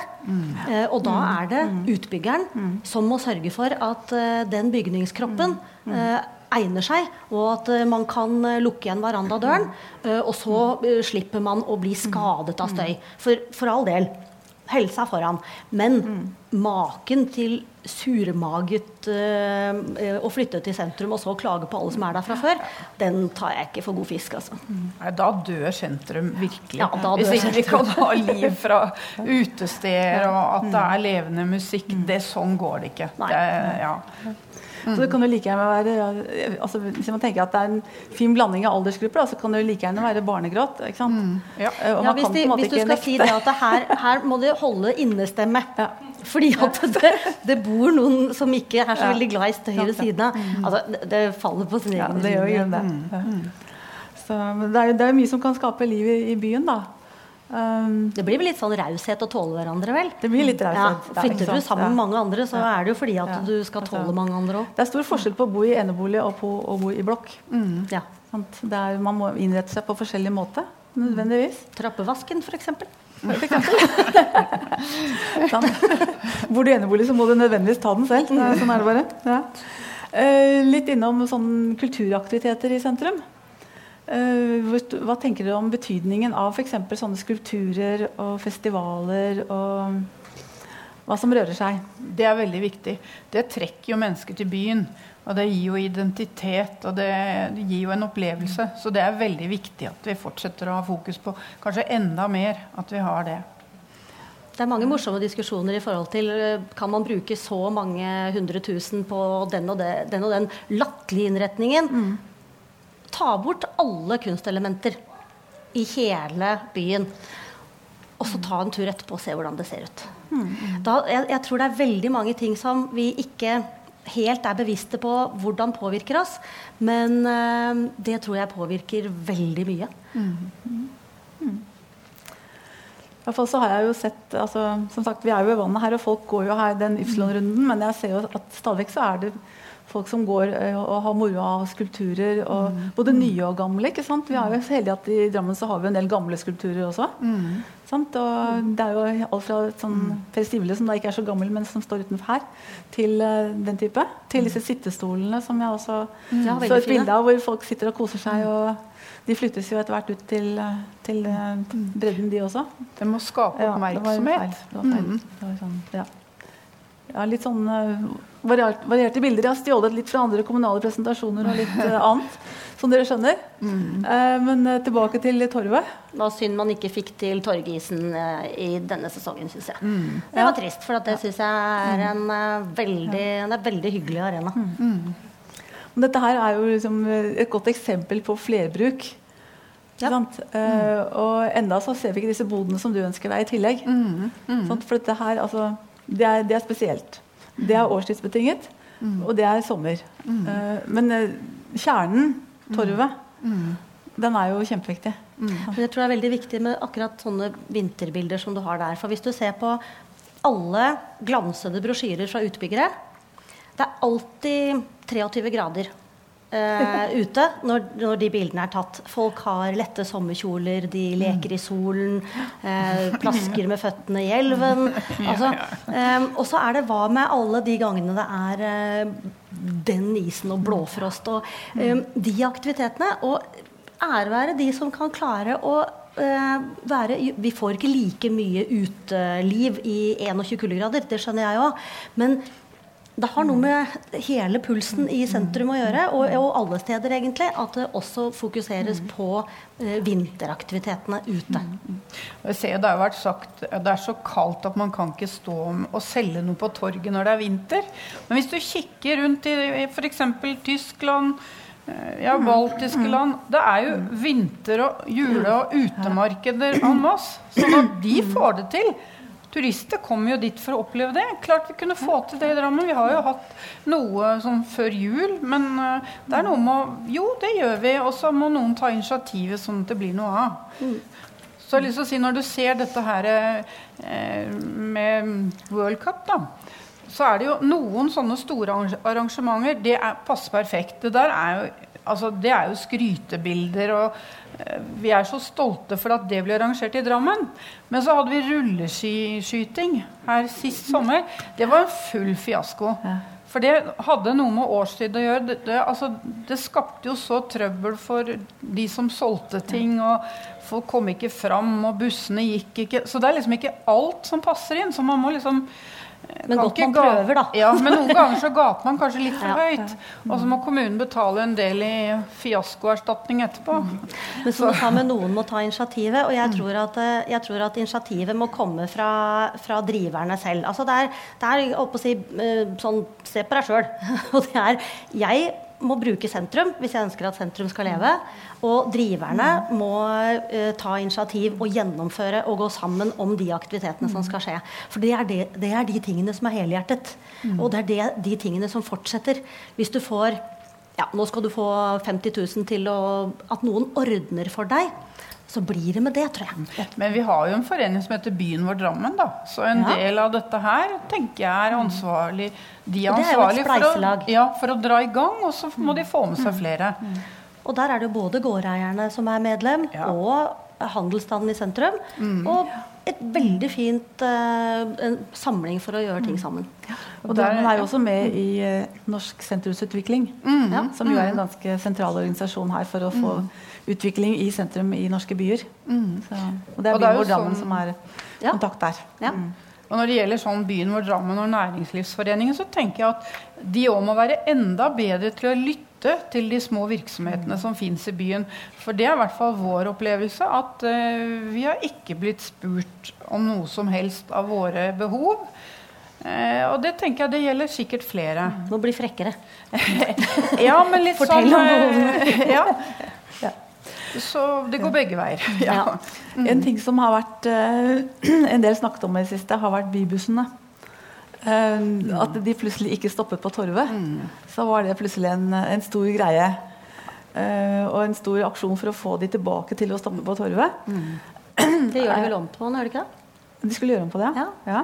Eh, og da er det utbyggeren som må sørge for at eh, den bygningskroppen eh, egner seg, og at man kan lukke igjen verandadøren. og så slipper man å bli skadet av støy. For, for all del. Helse er foran. Men maken til surmaget eh, eh, å flytte til sentrum og så klage på alle som er der fra før, den tar jeg ikke for god fisk, altså. Nei, da dør sentrum virkelig. Ja, da Hvis dør ikke vi kan ha liv fra utesteder, og at det er levende musikk. Det, sånn går det ikke. Det, ja. Så det kan jo like gjerne være altså, Hvis man tenker at det er en fin blanding av aldersgrupper, da, så kan det jo like gjerne være barnegråt. Ikke sant? Ja. Eh, Ja, hvis, kan de, hvis du skal si det at det her, her må du holde innestemme. Ja. Fordi at det, det bor noen som ikke er så veldig glad i støy ved siden av. Altså, det, det faller på sin Ja, egen det gjør jo det. Ja. Så, det er jo det er jo mye som kan skape liv i, i byen, da. Um, Det blir vel litt sånn raushet å tåle hverandre, vel? det blir litt raushet. Ja, flytter du sammen med mange andre, så er det jo fordi at Ja. du skal tåle mange andre òg. Det er stor forskjell på å bo i enebolig og på å bo i blokk. Ja. Sant? Det er, man må innrette seg på forskjellig måte. Nødvendigvis. Trappevasken, f.eks. sånn. Bor du i enebolig, så må du nødvendigvis ta den selv. Er- Sånn er det bare. Ja. Eh, litt innom sånn kulturaktiviteter i sentrum. Eh, hva tenker du om betydningen av f.eks. sånne skulpturer og festivaler og hva som rører seg? Det er veldig viktig. Det trekker jo mennesker til byen. Og det gir jo identitet, og det, gir jo en opplevelse. Så det er veldig viktig at vi fortsetter å ha fokus på kanskje enda mer at vi har det. Det er mange morsomme diskusjoner i forhold til eh, kan man bruke så mange hundre tusen på den og, det, den, og den latterlige innretningen. Ta bort alle kunstelementer i hele byen. Og så ta en tur etterpå og se hvordan det ser ut. Da, jeg, jeg tror det er veldig mange ting som vi ikke helt er bevisste på hvordan påvirker oss. Men eh, det tror jeg påvirker veldig mye. I hvert fall så har jeg jo sett altså, som sagt, Vi er jo ved vannet her, og folk går jo her den Ypsilon-runden. Men jeg ser jo at stadig så er det folk som går eh, og har moro av skulpturer. Og, Både nye og gamle. ikke sant? Vi er jo så heldige at i Drammen så har vi en del gamle skulpturer også. Sant? Og det er jo alt fra sånn Per Stivle, som da ikke er så gammel, men som står utenfor her, til eh, den type. Til disse sittestolene som jeg også mm. så et fine. bilde av, hvor folk sitter og koser seg. og de flyttes jo etter hvert ut til, eh, til bredden, de også. Det må skape Ja, det var feil. oppmerksomhet. Det var feil. Mm. Det var sånn, ja. Ja, litt sånn eh, variert, varierte bilder. Jeg har stjålet litt fra andre kommunale presentasjoner og litt eh, annet, som dere skjønner. Mm. men eh, tilbake til torvet. Det var synd man ikke fikk til Torgisen eh, i denne sesongen, syns jeg. Mm. Det var trist, for det syns jeg er en eh, veldig, en veldig hyggelig arena. Mm. Men dette her er jo liksom et godt eksempel på flerbruk. Ja. sant? Eh, og enda så ser vi ikke disse bodene som du ønsker deg i tillegg. Sant? For dette her, altså, det er, det er spesielt. Det er årstidsbetinget, og det er sommer. Eh, men uh, kjernen, torvet, den er jo kjempeviktig. Men jeg tror det er veldig viktig med akkurat sånne vinterbilder som du har der. For hvis du ser på alle glansede brosjyrer fra utbyggere, det er alltid 23 grader eh, ute når, når, de bildene er tatt. Folk har lette sommerkjoler, de leker i solen, eh, plasker med føttene i elven. Altså, eh, og så er det hva med alle de gangene det er eh, den isen og blåfrost og eh, de aktivitetene. Og ære være de som kan klare å uh, være Vi får ikke like mye uteliv i 21 kuldegrader, det skjønner jeg òg. Men det har noe med hele pulsen i sentrum å gjøre, og, og alle steder egentlig, at det også fokuseres på eh, vinteraktivitetene ute. Jeg ser Det har vært sagt det er så kaldt at man kan ikke stå og selge noe på torget når det er vinter. Men hvis du kikker rundt i f.eks. Tyskland Eh, ja, baltiske land. Det er jo vinter- og jule- og utemarkeder en masse. Sånn at de får det til. Turister kommer jo dit for å oppleve det. Klart vi kunne få til det i Drammen. Vi har jo hatt noe sånn før jul, men uh, det er noe med å Jo, det gjør vi. Og så må noen ta initiativet sånn at det blir noe av. Så jeg har lyst til å si, når du ser dette her eh, med World Cup, da så er det jo noen sånne store arrangementer. Det er, passer perfekt. Det der er jo, altså, det er jo skrytebilder. og eh, Vi er så stolte for at det ble arrangert i Drammen. Men så hadde vi rulleskiskyting her sist sommer. Det var en full fiasko. For det hadde noe med årstid å gjøre. Det, det, altså, det, skapte jo så trøbbel for de som solgte ting. og Folk kom ikke fram, og bussene gikk ikke. Så det er liksom ikke alt som passer inn. Så man må liksom men godt man prøver, da. Ja, men noen ganger så gaper man kanskje litt for høyt. Og så må kommunen betale en del i fiaskoerstatning etterpå. Men som du sa, med noen må ta initiativet. Og jeg tror at, eh, jeg tror at initiativet må komme fra, fra driverne selv. Altså det er, det er å si, eh, sånn Se på deg sjøl. Og det er Jeg må bruke sentrum hvis jeg ønsker at sentrum skal leve. Og driverne må uh, ta initiativ og gjennomføre og gå sammen om de aktivitetene som skal skje. For det er, det, det er de tingene som er helhjertet. Mm. Og det er det, de tingene som fortsetter. Hvis du får ja, nå skal du få 50 000 til å, at noen ordner for deg så blir det med det, tror jeg. Men vi har jo en forening som heter Byen vår Drammen, da. Så en ja. del av dette her tenker jeg er ansvarlig De er ansvarlige for å, ja, for å dra i gang, og så må de få med seg mm. flere. Mm. Og der er det jo både gårdeierne som er medlem, ja. og handelsstanden i sentrum. Mm. Og et veldig fint uh, samling for å gjøre ting mm. sammen. Ja. Og Drammen er jo også med i uh, Norsk sentrumsutvikling, mm. som jo er en ganske sentral organisasjon her for å få mm utvikling i sentrum i norske byer. Mm. Så, og det er byen vår Drammen sånn, som er ja. kontakt der. Ja. Mm. Og når det gjelder sånn byen vår Drammen og Næringslivsforeningen, så tenker jeg at de òg må være enda bedre til å lytte til de små virksomhetene som fins i byen. For det er i hvert fall vår opplevelse at uh, vi har ikke blitt spurt om noe som helst av våre behov. Uh, og det tenker jeg det gjelder sikkert flere. Må bli frekkere. ja, men litt Fortell sånn om behovene. Uh, ja. Så det går begge veier. Ja. Mm. En ting som har vært uh, en del snakket om i det siste, har vært bybussene. Uh, at de plutselig ikke stoppet på Torvet. Mm. Så var det plutselig en, en stor greie. Uh, og en stor aksjon for å få de tilbake til å stoppe på Torvet. Mm. Det gjør de vel om på nå, gjør de ikke det? De skulle gjøre om på det, ja. ja.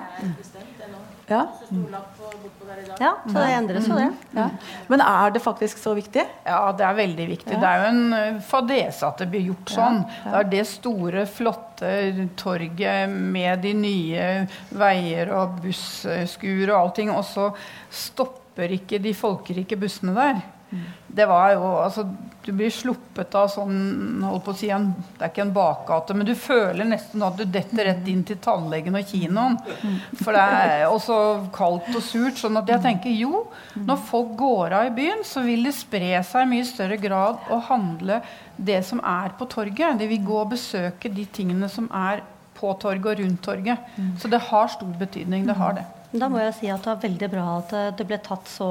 Ja. Ja, så det endres jo, det. Ja. Men er det faktisk så viktig? Ja, det er veldig viktig. Ja. Det er jo en eh, fadese at det blir gjort sånn. Det er det store, flotte torget med de nye veier og busskur og allting, og så stopper ikke de folkerike bussene der. Det var jo Altså, du blir sluppet av sånn holdt på å si en, Det er ikke en bakgate, men du føler nesten at du detter rett inn til tannlegen og kinoen. For det er også kaldt og surt. sånn at jeg tenker jo, når folk går av i byen, så vil det spre seg i mye større grad å handle det som er på torget. De vil gå og besøke de tingene som er på torget og rundt torget. Så det har stor betydning. Det har det. Da må jeg si at det var veldig bra at det ble tatt så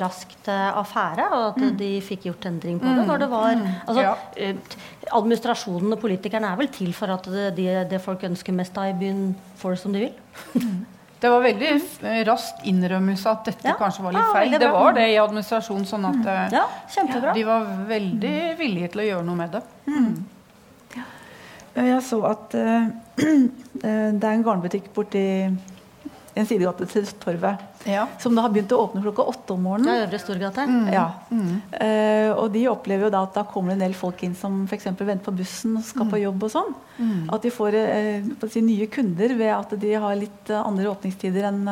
raskt eh, affære, og at mm. de fikk gjort endring på det. når det var, mm. altså, ja. Eh, administrasjonen og politikerne er vel til for at det, det, folk ønsker mest av i byen, får det som de vil. Mm. Det var veldig raskt innrømmelse at dette ja. kanskje var litt feil. det var det i administrasjonen, sånn at mm. de var veldig villige til å gjøre noe med det. Mm. Jeg så at uh, det er en garnbutikk borti en sidegate til Torvet. Ja. Som da har begynt å åpne klokka åtte om morgenen. Ja. Øvre Storgate. Ja. Eh, og de opplever jo da at da kommer det en del folk inn som f.eks. venter på bussen og skal på jobb og sånn. At de får uh, si, nye kunder ved at de har litt eh, andre åpningstider enn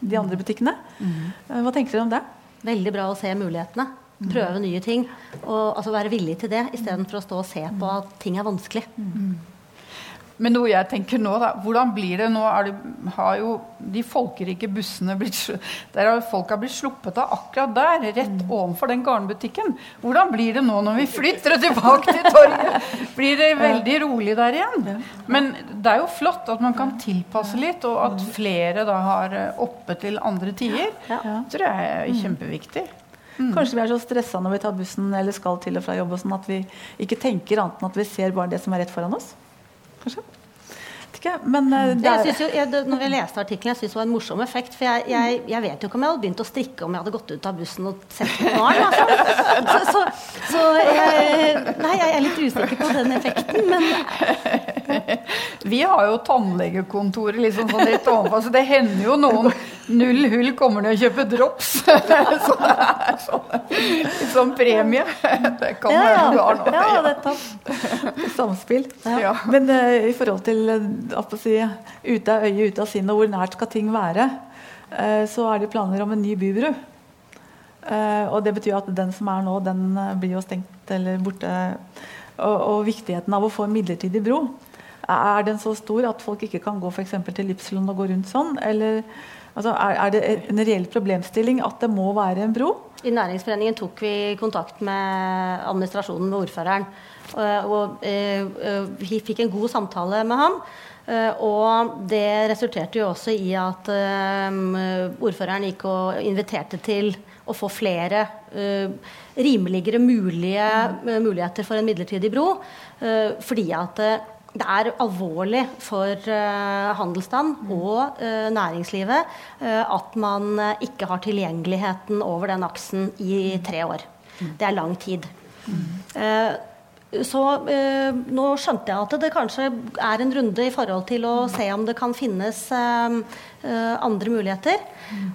de andre butikkene. Eh, hva tenker dere om det? Veldig bra å se mulighetene. Prøve nye ting. Og altså være villig til det istedenfor å stå og se på at ting er vanskelig. Men noe jeg tenker nå, da. Hvordan blir det nå? Det, har jo de folkerike bussene blitt Der har folk har blitt sluppet av akkurat der, rett ovenfor den garnbutikken. Hvordan blir det nå når vi flytter tilbake til torget? Blir det veldig rolig der igjen? Men det er jo flott at man kan tilpasse litt, og at flere da har eh, oppe til andre tider. Det tror jeg er kjempeviktig. Kanskje vi er så stressa når vi tar bussen eller skal til og fra jobb og sånn at vi ikke tenker annet enn at vi ser bare det som er rett foran oss. Kanskje? Vet ikke. Men eh, det er, jeg, jo, jeg, når jeg leste artikkelen, jeg synes det var en morsom effekt. For jeg, jeg, jeg vet jo ikke om jeg hadde begynt å strikke om jeg hadde gått ut av bussen og sett på barn. Altså. Så, så, så jeg, nei, jeg er litt usikker på den effekten. Men Vi har jo tannlegekontoret liksom sånn rett ovenfor, så det hender jo noen null hull kommer ned og kjøper drops. Så det er sånn, sånn premie. Det kan ja, være du har nå. ja, det er topp. samspill. Ja. Men uh, i forhold til eh, si, ute av øyet, ute av sinnet, og hvor nært skal ting være, eh, så er det planer om en ny bybru. Eh, og det betyr at den som er nå, den eh, blir jo stengt eller borte. Og, og viktigheten av å få en midlertidig bro. Er den så stor at folk ikke kan gå for til Ypsilon og gå rundt sånn? Eller altså, er, er det en reell problemstilling at det må være en bro? I Næringsforeningen tok vi kontakt med administrasjonen med ordføreren. Og, og eh, vi fikk en god samtale med ham. Eh, og det resulterte jo også i at eh, ordføreren gikk og inviterte til å få flere eh, rimeligere mulige, muligheter for en midlertidig bro. fordi at det er alvorlig for handelsstand og næringslivet at man ikke har tilgjengeligheten over den aksen i tre år. Det er lang tid. Så eh, nå skjønte jeg at det kanskje er en runde i forhold til å se om det kan finnes eh, eh, andre muligheter.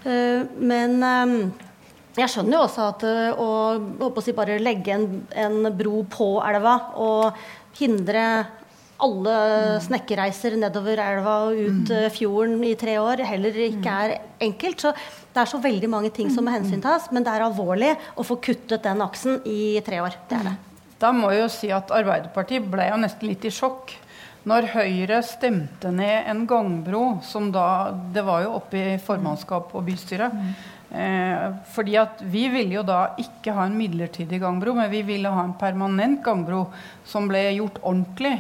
Eh, men eh, jeg skjønner jo også at eh, å, å si, bare legge en, en bro på elva og hindre alle snekkerreiser nedover elva og ut mm. fjorden i tre år heller ikke er enkelt. Så det er så veldig mange ting som må hensyntas, men det er alvorlig å få kuttet den aksen i tre år. Det er det. Da må jeg jo si at Arbeiderpartiet ble jo nesten litt i sjokk når Høyre stemte ned en gangbro som da Det var jo oppe i formannskap og bystyret. Eh, fordi at vi ville jo da ikke ha en midlertidig gangbro, men vi ville ha en permanent gangbro som ble gjort ordentlig.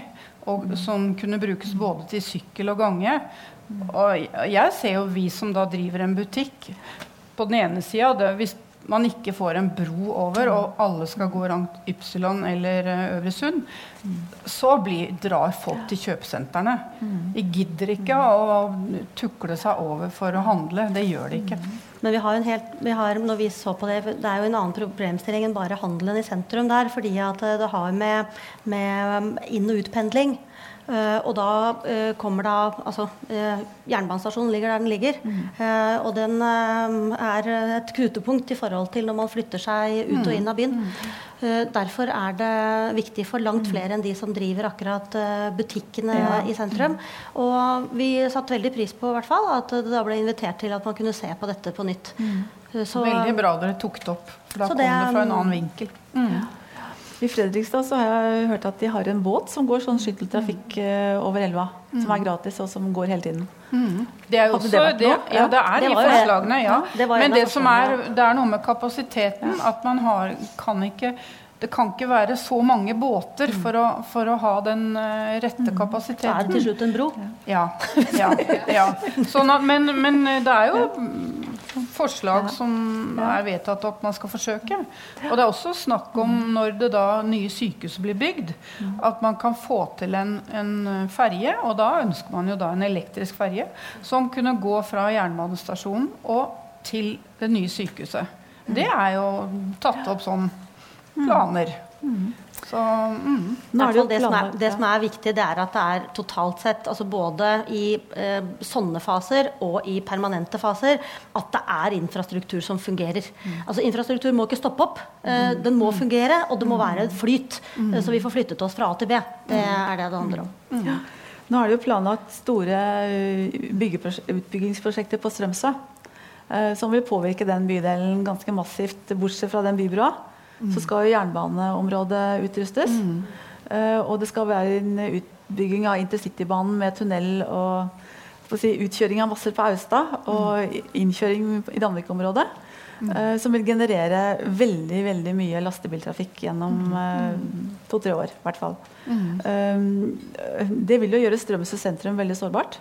Og som kunne brukes både til sykkel og gange. Og jeg ser jo vi som da driver en butikk på den ene sida Hvis man ikke får en bro over, og alle skal gå langt Ypsilon eller eh, Øvre Sund, så blir, drar folk til kjøpesentrene. De gidder ikke å tukle seg over for å handle. Det gjør de ikke. Men vi har en helt, vi har, når vi så på det, det er jo en annen problemstilling enn bare handelen i sentrum der. Fordi at eh, det har med, med inn- og utpendling. Eh, og da eh, kommer da Altså, eh, jernbanestasjonen ligger der den ligger. Mm. og den er et knutepunkt i forhold til når man flytter seg ut og inn av byen. Eh, derfor er det viktig for langt flere enn de som driver akkurat butikkene Ja. i sentrum. Og vi satte veldig pris på i hvert fall at det da ble invitert til at man kunne se på dette på nytt. Mm. Så, Veldig bra dere tok det opp, for da kom det det, fra en annen vinkel. I Fredrikstad så har jeg hørt at de har en båt som går sånn skytteltrafikk eh, over elva. Som er gratis, og som går hele tiden. Det er jo også, det det, ja, det er Det i forslagene, ja. det Men det som er, det er noe med kapasiteten. At man har, kan ikke det kan ikke være så mange båter for å, for å ha den rette kapasiteten. så er det til slutt en bro. Ja. ja, ja. Sånn at, men, men det er jo mm, forslag som er vedtatt at man skal forsøke. Og det er også snakk om når det da nye sykehus blir bygd, at man kan få til en, en ferje. Og da ønsker man jo da en elektrisk ferje som kunne gå fra jernbanestasjonen og til det nye sykehuset. Det er jo tatt opp som planer. Så mm. Nå er det, det, som er, det som er viktig, det er at det er totalt sett, altså både i eh, sånne faser og i permanente faser, at det er infrastruktur som fungerer. Mm. Altså Infrastruktur må ikke stoppe opp. Eh, den må fungere, og det må være flyt. Mm. Så vi får flyttet oss fra A til B. Det er det det handler om. Mm. Ja. Nå er det jo planlagt store eh, utbyggingsprosjekter på Strømsø. Eh, som vil påvirke den bydelen ganske massivt, bortsett fra den så skal jo jernbaneområdet utrustes. Mm. Uh, og det skal være en utbygging av intercitybanen med tunnel og si, utkjøring av masser på Austad og innkjøring i Danvik-området. Uh, som vil generere veldig veldig mye lastebiltrafikk gjennom uh, to-tre år. I hvert fall. Mm. det vil jo gjøre Strømsø sentrum veldig sårbart.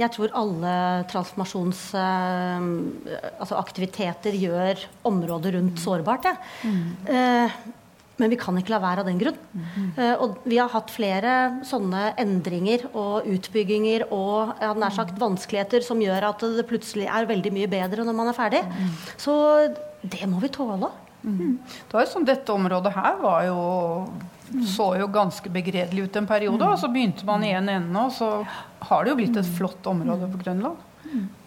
Jeg tror alle transformasjonsaktiviteter eh, altså gjør området rundt sårbart. Ja. Mm. Eh, men vi kan ikke la være av den grunn. Mm. Og vi har hatt flere sånne endringer og utbygginger og nær sagt vanskeligheter som gjør at det plutselig er veldig mye bedre når man er ferdig. Så det må vi tåle. Mm. Det var jo som dette området her var jo så jo ganske begredelig ut en periode. Og så begynte man i en ende, og så har det jo blitt et flott område på Grønland.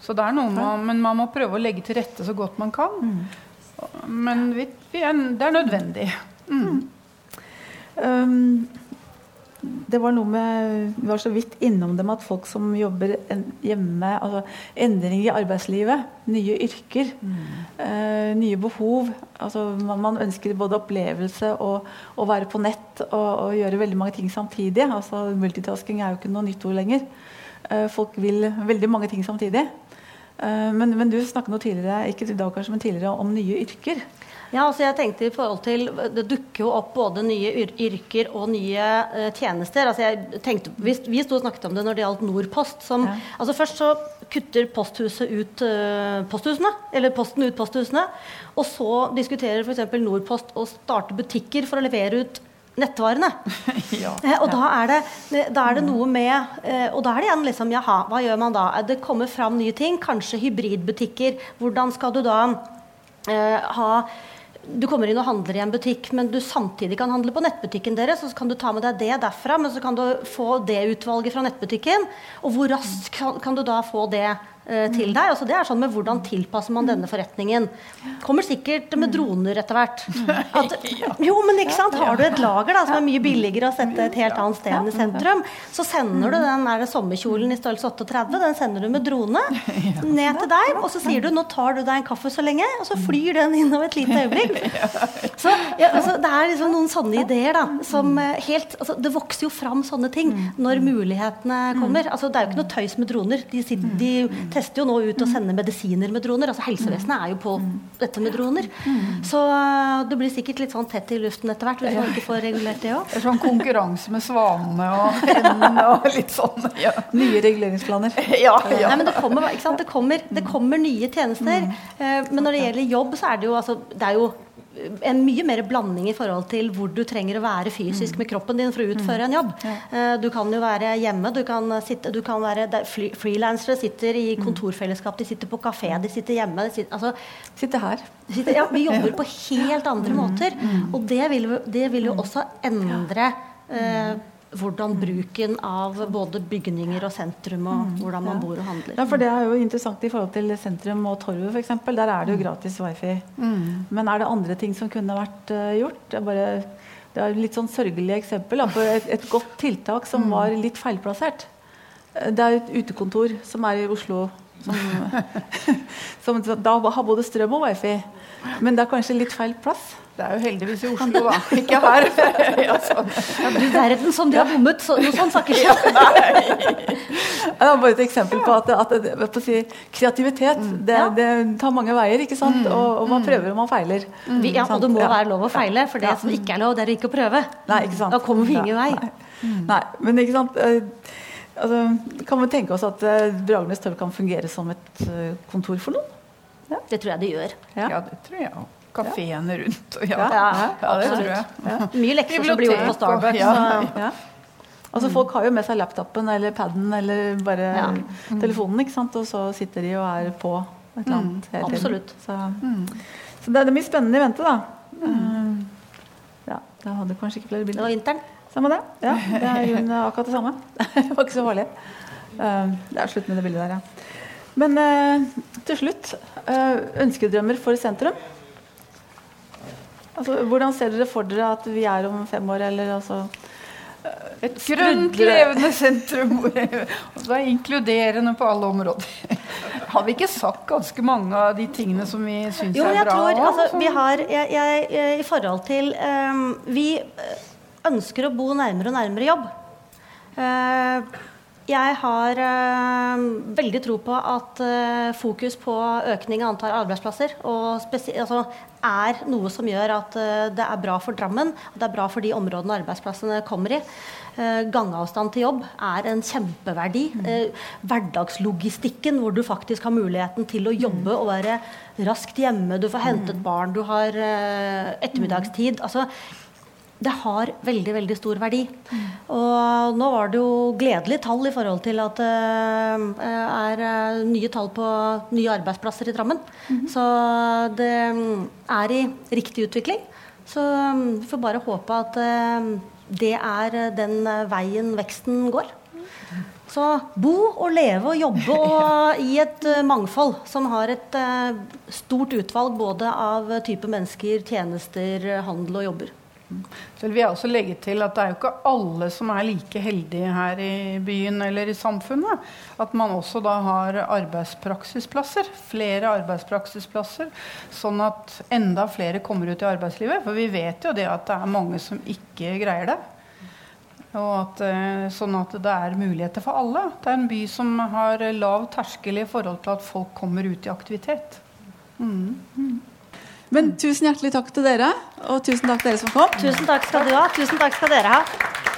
Så det er noe man, Men man må prøve å legge til rette så godt man kan. Men vi, vi er, det er nødvendig. Mm. Um, det var noe med Vi var så vidt innom det med at folk som jobber hjemme altså Endring i arbeidslivet, nye yrker, mm. nye behov. Altså man, man, ønsker både opplevelse og å være på nett og, og, gjøre veldig mange ting samtidig. Altså Multitasking er jo ikke noe nytt ord lenger. Uh, folk vil veldig mange ting samtidig. Uh, men, men, du snakket noe tidligere ikke i dag kanskje, men tidligere om nye yrker. Ja, altså jeg tenkte i forhold til, Det dukker jo opp både nye yrker og nye uh, tjenester. altså jeg tenkte, Vi, vi sto og snakket om det når det gjaldt Nordpost. Som, ja. altså Først så kutter posthuset ut uh, posthusene, eller Posten ut posthusene. Og så diskuterer f.eks. Nordpost å starte butikker for å levere ut nettvarene. ja, eh, og da er, det, da er, det, noe med Og da er det igjen liksom Jaha, hva gjør man da? Det kommer fram nye ting. Kanskje hybridbutikker. Hvordan skal du da uh, ha du kommer inn og handler i en butikk, men du samtidig kan handle på nettbutikken deres. Og Så kan du ta med deg det derfra, men så kan du få det utvalget fra nettbutikken. Og hvor raskt kan, du da få det til deg. Altså, det er sånn med Hvordan tilpasser man denne forretningen? Kommer sikkert med droner etter hvert. At, jo, men ikke sant? Har du et lager da, som er mye billigere å sette et helt annet sted enn i sentrum, så sender du den der sommerkjolen i størrelse 38, den sender du med drone ned til deg, og så sier du nå tar du deg en kaffe så lenge, og så flyr den inn om et lite øyeblikk. Så ja, altså, Det er liksom noen sånne ideer da, som eh, helt altså, Det vokser jo fram sånne ting når mulighetene kommer. Altså, det er jo ikke noe tøys med droner. De, sitter, de tester jo nå ut og sender medisiner med droner. altså Helsevesenet er jo på dette med droner. Så uh, det blir sikkert litt sånn tett i luften etter hvert hvis man ikke får regulert det òg. Sånn konkurranse med svanene og hendene og litt sånn. Ja. Nye reguleringsplaner. Ja, ja. Nei, men det kommer, det kommer, det kommer nye tjenester. Mm. Men når det gjelder jobb, så er det jo altså Det er jo en mye mer blanding i forhold til hvor du trenger å være fysisk mm. med kroppen din for å utføre en jobb. Uh, du kan jo være hjemme, du kan sitte du kan være Frilansere sitter i mm. kontorfellesskap, de sitter på kafé, de sitter hjemme. De sitter, altså, sitter her. Sitter, ja, vi jobber på helt andre mm. måter. Og det vil, det vil jo også endre uh, hvordan bruken av både bygninger og sentrum og mm, hvordan man bor og handler. Ja, for Det er jo interessant i forhold til sentrum og torvet f.eks. Der er det jo mm. gratis wifi. Mm. Men er det andre ting som kunne vært uh, gjort? Det er, bare, det er litt sånn sørgelig eksempel på et, et, godt tiltak som mm. var litt feilplassert. Eh, det er et utekontor som er i Oslo som, som da har både strøm og wifi. Men det er kanskje litt feil plass. Det er jo heldigvis i Oslo, da. Ikke her. ja, sånn. ja, du verden som de har bommet. Så, noe sånt snakker ikke Det er bare et eksempel på at, at, at si, kreativitet mm. det, det, tar mange veier. ikke sant? Mm. Og, og man mm. prøver og man feiler. Mm. Vi, ja, og det må være lov å feile, for det som ikke er lov, det er ikke å prøve. Nei, ikke sant? Da kommer vi ingen vei. Nei. Nei, men ikke sant eh, altså, Kan vi tenke oss at uh, Bragernes torv kan fungere som et uh, kontor for noen? Ja. Det tror jeg det gjør. Ja, det tror jeg òg kafeene rundt. Ja, ja, ja, det tror jeg. Mye lekser som blir gjort på Starbucks. Ja. Altså, folk har jo med seg laptopen eller paden eller bare ja. telefonen, ikke sant? og så sitter de og er på et eller annet. Mm. Absolutt. Så, mm. så det, er mye spennende i vente, da. Mm. da hadde kanskje ikke flere bilder. Det var vinteren. Samme det. Ja, det er i akkurat det samme. det var ikke så farlig. Eh, det er slutt med det bildet der, ja. Men eh, til slutt, eh, ønskedrømmer for sentrum. Altså, hvordan ser dere for dere at vi er om fem år, eller altså Et grønt, levende sentrum og så er inkluderende på alle områder. Har vi ikke sagt ganske mange av de tingene som vi syns er bra? tror altså, vi har jeg, jeg, eh, I forhold til um, Vi eh, ønsker å bo nærmere og nærmere jobb. Eh, jeg har øh, veldig tro på at øh, fokus på økning av antall arbeidsplasser og altså, er noe som gjør at øh, det er bra for Drammen, og det er bra for de områdene arbeidsplassene kommer i. Gangavstand til jobb er en kjempeverdi. Eh, hverdagslogistikken, hvor du faktisk har muligheten til å jobbe og være raskt hjemme, du får hentet barn, du har ettermiddagstid. altså det har veldig veldig stor verdi. Og nå var det jo gledelige tall i forhold til at det er eh, nye tall på nye arbeidsplasser i Drammen. Så det mm, er i riktig utvikling. Så mm, vi får bare håpe at eh, det er den eh, veien veksten går. Så bo og leve og jobbe og i et eh, mangfold som har et eh, stort utvalg både av type mennesker, tjenester, handel og jobber. Så vil jeg også legge til at det er jo ikke alle som er like heldige her i byen eller i samfunnet. At man også da har arbeidspraksisplasser. Flere arbeidspraksisplasser. Sånn at enda flere kommer ut i arbeidslivet. For vi vet jo det at det er mange som ikke greier det. Og at, eh, sånn at det er muligheter for alle. Det er en by som har lav terskel i forhold til at folk kommer ut i aktivitet. Men tusen hjertelig takk til dere, og tusen takk til dere som kom. Tusen takk skal du ha. Tusen takk skal dere ha.